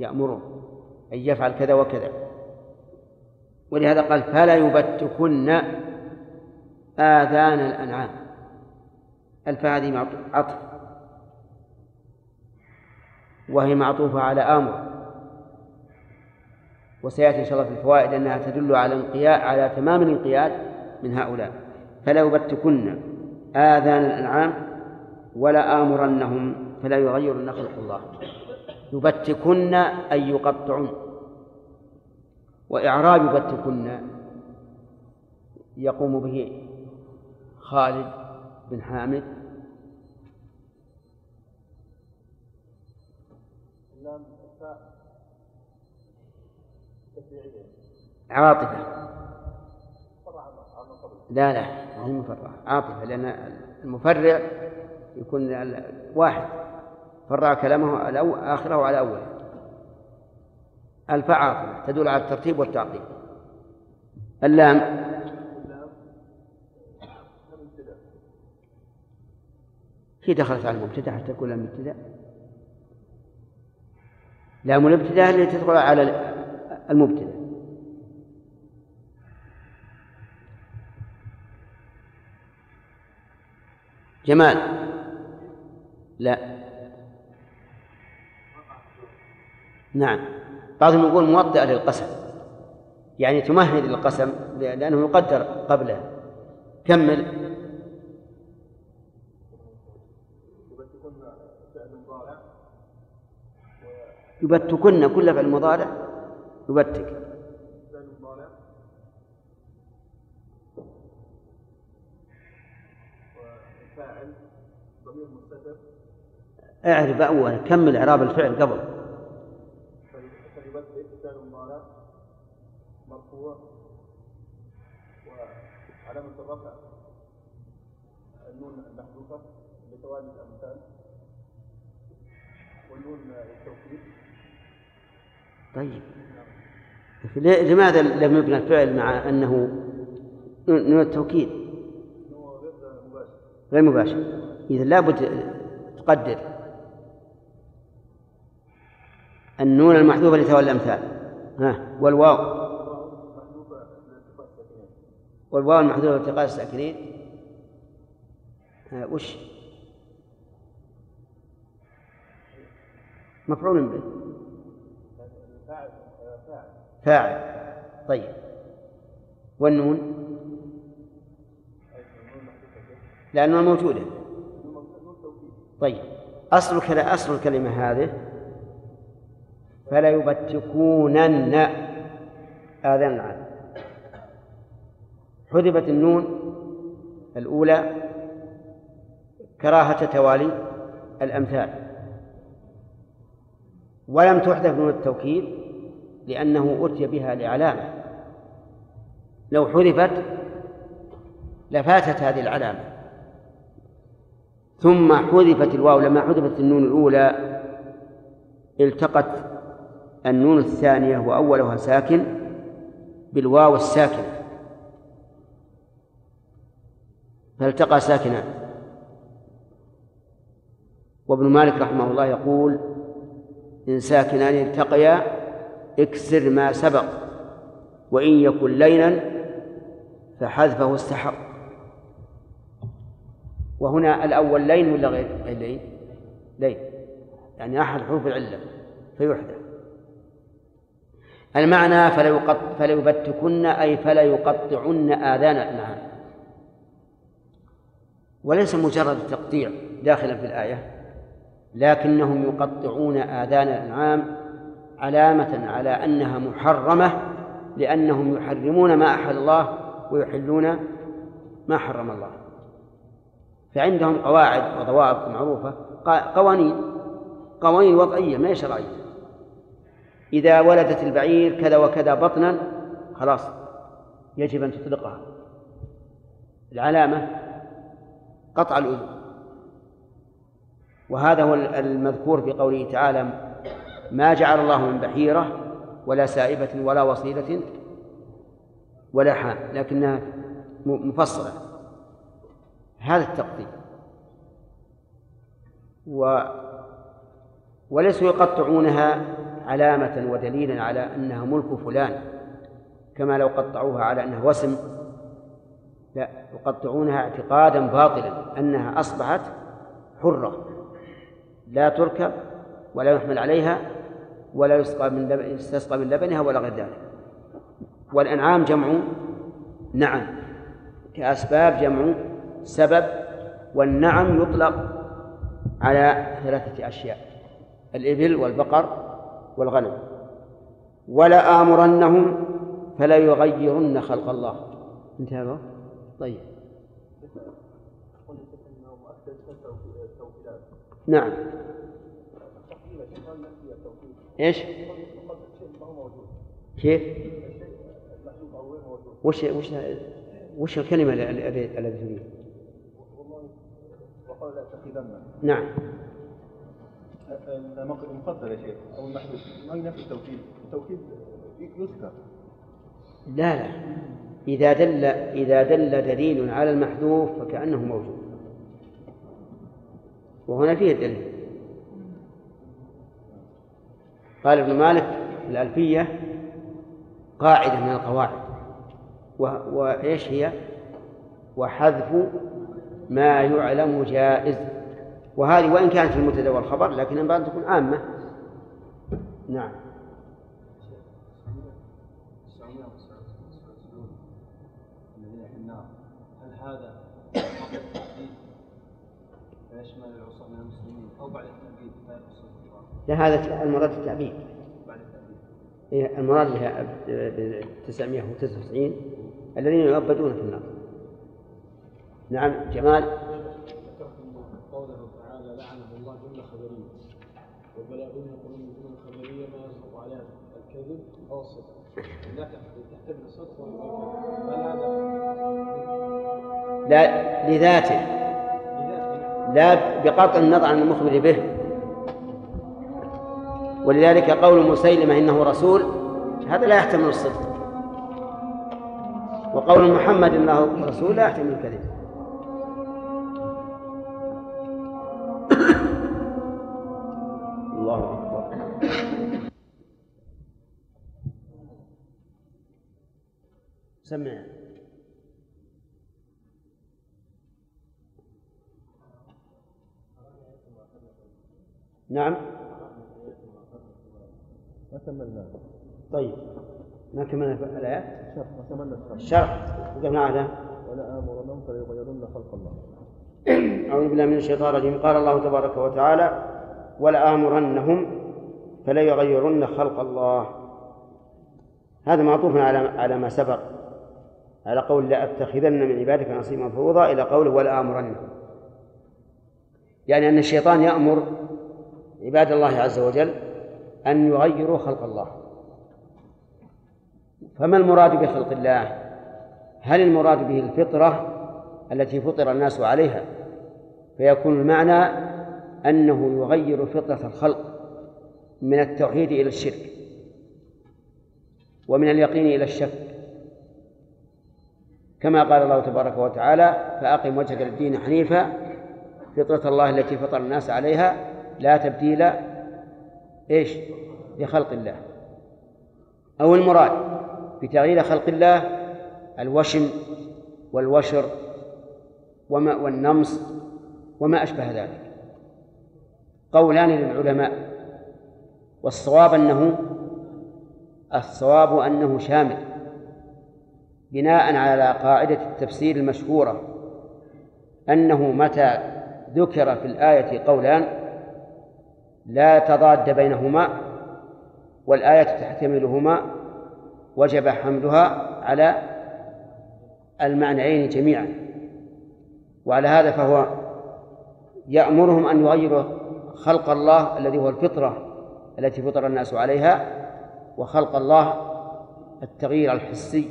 يأمره أن يفعل كذا وكذا. ولهذا قال فلا يبتكن آذان الأنعام. الفاء هذه عطف. وهي معطوفة على آمر. وسيأتي إن شاء الله في الفوائد أنها تدل على انقياد على تمام الانقياد من هؤلاء. فلا يبتكن آذان الأنعام ولا آمرنهم فلا يغيرن خلق الله يبتكن أي يقطعن. وإعراب يبتكن يقوم به خالد بن حامد. عاطفة. لا لا ما هي مفرعة عاطفة لأن المفرع يكون واحد. فرع كلامه على آخره على أوله. الفاء عاطفة تدل على الترتيب والتعقيب. اللام. هي دخلت على المبتدأ حتى تكون لام ابتداء لام الابتداء التي تدخل على المبتدأ. جمال. لا. نعم. بعضهم يقول موطئة للقسم يعني تمهد للقسم لأنه يقدر قبله. كمل. يبتكن كل فعل مضارع يبتك. اعرف أولا كمل إعراب الفعل قبل. مرفوع وعلامة الرفع النون المحذوفة بتوالي الأمثال والنون التوكيد. طيب. لماذا لم يبنى الفعل مع أنه نون التوكيد؟ غير مباشر. إذا لابد تقدر النون المحذوفة لتولى الأمثال. ها والواو. والواو المحذوفة لالتقاء الساكنين ها وش؟ مفعول به. فاعل. طيب. والنون؟ لأنها موجودة. طيب. أصل أصل الكلمة هذه. فليبتكونن آذان العالم حذفت النون الأولى كراهة توالي الأمثال. ولم تحذف نون التوكيد لأنه أتي بها لعلامة. لو حذفت لفاتت هذه العلامة. ثم حذفت الواو لما حذفت النون الأولى التقت النون الثانية وأولها ساكن بالواو الساكنة. فالتقى ساكنان وابن مالك رحمه الله يقول إن ساكنان التقيا اكسر ما سبق وإن يكن لينا فحذفه استحق. وهنا الأول لين ولا غير؟ لين؟ لين. يعني أحد حروف العلة فيحذف. المعنى فلا يقط فلا يبتكن أي فلا يقطعن آذان الأنعام وليس مجرد التقطيع داخلا في الآية لكنهم يقطعون آذان الأنعام علامة على أنها محرمة لأنهم يحرمون ما أحل الله ويحلون ما حرم الله. فعندهم قواعد وضوابط معروفة قوانين قوانين وضعية ما هي شرعية. إذا ولدت البعير كذا وكذا بطنا خلاص يجب أن تطلقها. العلامة قطع الأذن. وهذا هو المذكور في قوله تعالى ما جعل الله من بحيرة ولا سائبة ولا وصيلة ولا حام. لكنها مفصلة. هذا التقطيع. و وليسوا يقطعونها علامة ودليلا على أنها ملك فلان كما لو قطعوها على أنها وسم. لا يقطعونها اعتقادا باطلا أنها أصبحت حرة لا تركب ولا يحمل عليها ولا يسقى من يستسقى من لبنها ولا غير ذلك. والأنعام جمع نعم كأسباب جمع سبب والنعم يطلق على ثلاثة أشياء الإبل والبقر والغنم. ولا آمرنهم فلا يغيرن خلق الله. انتهى طيب. نعم. إيش؟ كيف؟ وش وش وش الكلمة التي تريد؟ وقال لا تتخذن نعم. المقدر يا شيخ أو المحدود ما ينفي التوكيد؟ التوكيد يذكر. لا لا. إذا دل إذا دل دليل على المحذوف فكأنه موجود. وهنا فيه الدليل. قال ابن مالك في الألفية قاعدة من القواعد. وإيش هي؟ وحذف ما يعلم جائز. وهذه وإن كانت في المبتدأ والخبر لكن ينبغي أن تكون عامة. نعم. هذا فيشمل العصاة من المسلمين؟ أو بعد التأبيد لا هذا المراد التأبيد إيه، المراد بها ب 999 الذين يؤبدون في النار. نعم جمال. وبلاغون يقولون من الخبرية ما يصدق عليها الكذب أو الصدق هناك تحتمل الصدق هل هذا لا لذاته. لا بقطع النظر عن المخبر به. ولذلك قول مسيلمة إنه رسول هذا لا يحتمل الصدق. وقول محمد إنه رسول لا يحتمل الكذب. سمع. نعم. طيب. ما كملنا الآيات؟ شرح ما كملنا الشرح. وقفنا على ولا آمرنهم فليغيرن خلق الله. أعوذ بالله من الشيطان الرجيم. قال الله تبارك وتعالى ولآمرنهم فلا يغيرن خلق الله. هذا معطوف على على ما سبق. على قول لا أتخذن من عبادك نصيبا مفروضا إلى قوله ولا آمرنهم يعني أن الشيطان يأمر عباد الله عز وجل أن يغيروا خلق الله. فما المراد بخلق الله؟ هل المراد به الفطرة التي فطر الناس عليها؟ فيكون المعنى أنه يغير فطرة الخلق من التوحيد إلى الشرك ومن اليقين إلى الشك. كما قال الله تبارك وتعالى فأقم وجهك للدين حنيفا فطرة الله التي فطر الناس عليها لا تبديل إيش؟ لخلق الله. أو المراد بتغيير خلق الله الوشم والوشر وما والنمص وما أشبه ذلك. قولان للعلماء. والصواب أنه الصواب أنه شامل. بناء على قاعدة التفسير المشهورة أنه متى ذكر في الآية قولان لا تضاد بينهما والآية تحتملهما وجب حملها على المعنيين جميعا. وعلى هذا فهو يأمرهم أن يغيروا خلق الله الذي هو الفطرة التي فطر الناس عليها وخلق الله التغيير الحسي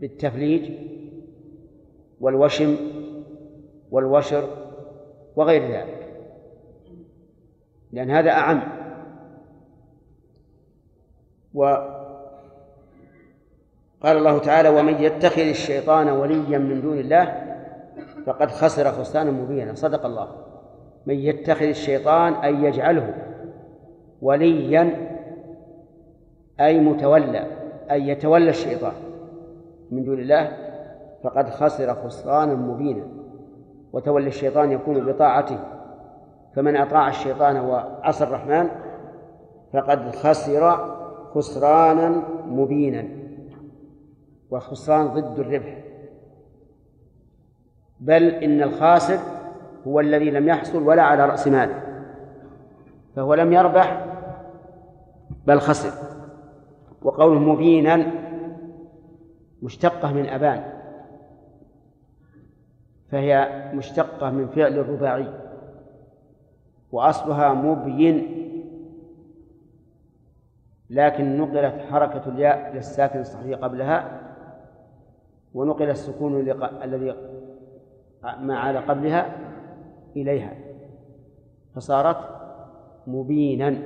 بالتفليج والوشم والوشر وغير ذلك. لأن هذا أعم. وقال الله تعالى ومن يتخذ الشيطان وليا من دون الله فقد خسر خسرانا مبينا. صدق الله. من يتخذ الشيطان أي يجعله وليا أي متولى أي يتولى الشيطان من دون الله فقد خسر خسرانا مبينا. وتولي الشيطان يكون بطاعته. فمن أطاع الشيطان وعصى الرحمن فقد خسر خسرانا مبينا والخسران ضد الربح. بل إن الخاسر هو الذي لم يحصل ولا على رأس ماله فهو لم يربح بل خسر. وقوله مبينا مشتقة من أبان فهي مشتقة من فعل الرباعي. وأصلها مبين لكن نقلت حركة الياء للساكن الصحيح قبلها ونقل السكون الذي ما عاد قبلها إليها فصارت مبينا.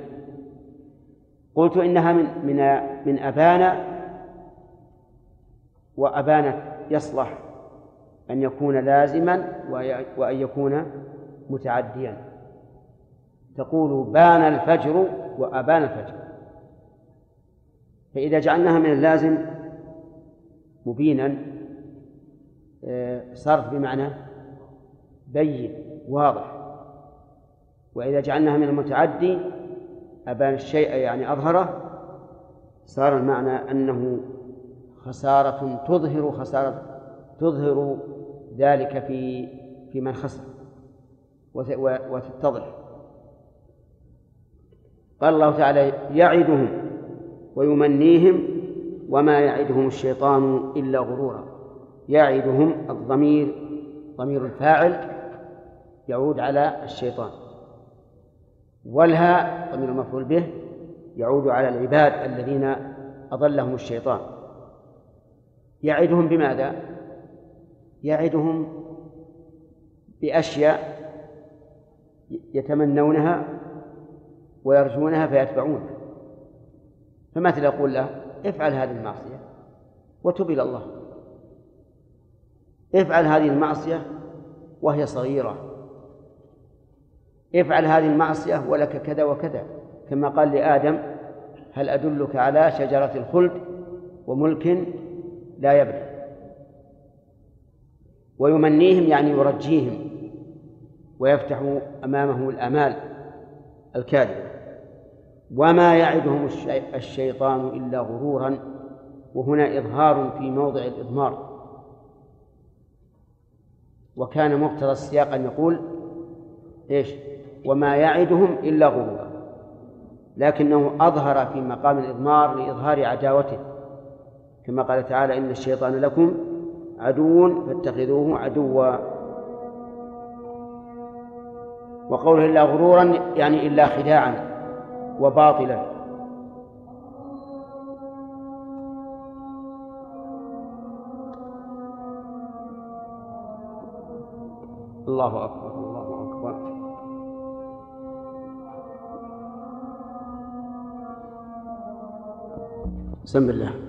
قلت إنها من من من أبان وأبان يصلح أن يكون لازما وأن يكون متعديا. تقول بان الفجر وأبان الفجر. فإذا جعلناها من اللازم مبينا صارت بمعنى بين واضح. وإذا جعلناها من المتعدي أبان الشيء يعني أظهره صار المعنى أنه خسارة تظهر خسارة تظهر ذلك في في من خسر وتتضح. قال الله تعالى يعدهم ويمنيهم وما يعدهم الشيطان إلا غرورا. يعدهم الضمير ضمير الفاعل يعود على الشيطان. والها ضمير المفعول به يعود على العباد الذين أضلهم الشيطان. يعدهم بماذا؟ يعدهم بأشياء يتمنونها ويرجونها فيتبعونها فمثل يقول له افعل هذه المعصية. وتب إلى الله. افعل هذه المعصية وهي صغيرة. افعل هذه المعصية ولك كذا وكذا. كما قال لآدم هل أدلك على شجرة الخلد وملك لا يبلى؟ ويمنيهم يعني يرجيهم ويفتح أمامهم الآمال. الكاذبة وما يعدهم الشيطان إلا غرورا وهنا إظهار في موضع الإضمار. وكان مقتضى السياق أن يقول إيش؟ وما يعدهم إلا غرورا. لكنه أظهر في مقام الإضمار لإظهار عداوته. كما قال تعالى إن الشيطان لكم عدو فاتخذوه عدوا. وقوله إلا غرورا يعني إلا خداعا وباطلا. الله أكبر الله أكبر. بسم الله.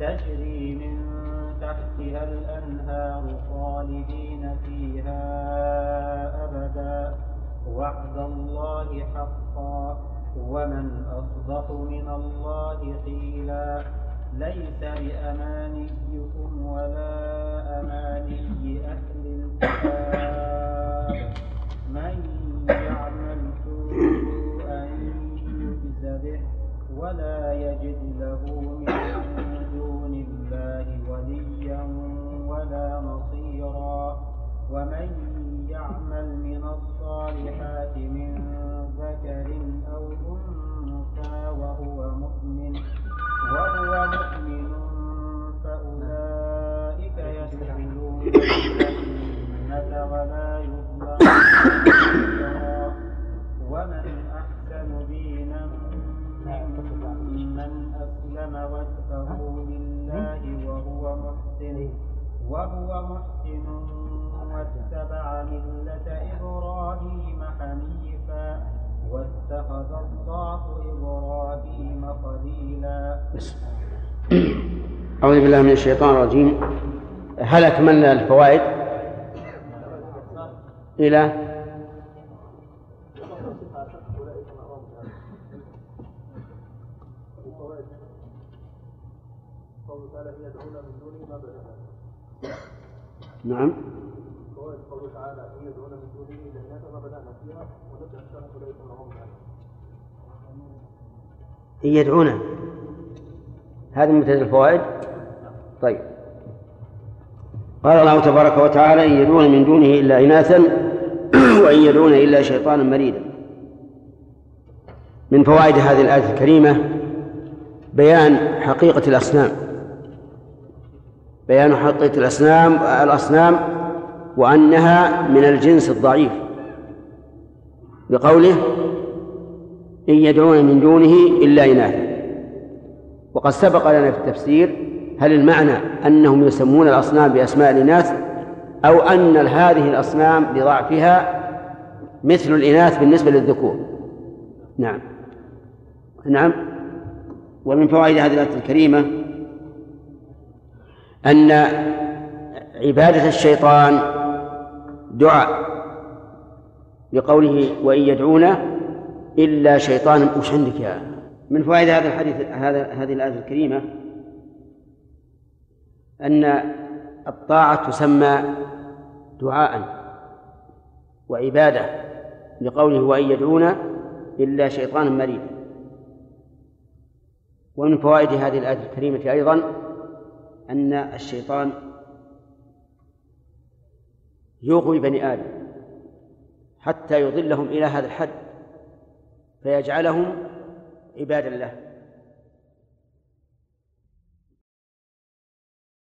تجري من تحتها الأنهار خالدين فيها أبدا. وعد الله حقا. ومن أصدق من الله قيلا. ليس بأمانيكم ولا أماني أهل الكتاب. من يعمل سوءا يجز به ولا يجد له من الله وليا ولا نصيرا ومن يعمل من الصالحات من ذكر أو أنثى وهو مؤمن وهو مؤمن فأولئك يدخلون الجنة ولا يظلمون. ومن أحسن دينا ممن أسلم وجهه لله وهو محسن وهو محسن واتبع ملة إبراهيم حنيفا واتخذ الله إبراهيم خليلا. أعوذ بالله من الشيطان الرجيم هل أكملنا الفوائد إلى نعم. قوله تعالى إن يدعون من دونه الا اناثا هذا مبتدأ الفوائد؟ طيب. قال الله تبارك وتعالى إن يدعون من دونه إلا إناثا وإن يدعون إلا شيطانا مريدا. من فوائد هذه الآية الكريمة بيان حقيقة الأصنام. بيان حقيقة الأصنام الأصنام وأنها من الجنس الضعيف. بقوله إن يدعون من دونه إلا إناثا وقد سبق لنا في التفسير هل المعنى أنهم يسمون الأصنام بأسماء الإناث أو أن هذه الأصنام لضعفها مثل الإناث بالنسبة للذكور؟ نعم. نعم. ومن فوائد هذه الآية الكريمة أن عبادة الشيطان دعاء بقوله وإن يدعون إلا شيطانا عندك يا من فوائد هذا الحديث هذا هذه الآية الكريمة؟ أن الطاعة تسمى دعاء وعبادة لقوله وإن يدعون إلا شيطانا مريدا. ومن فوائد هذه الآية الكريمة أيضا أن الشيطان يغوي بني آدم حتى يضلهم إلى هذا الحد فيجعلهم عبادا له.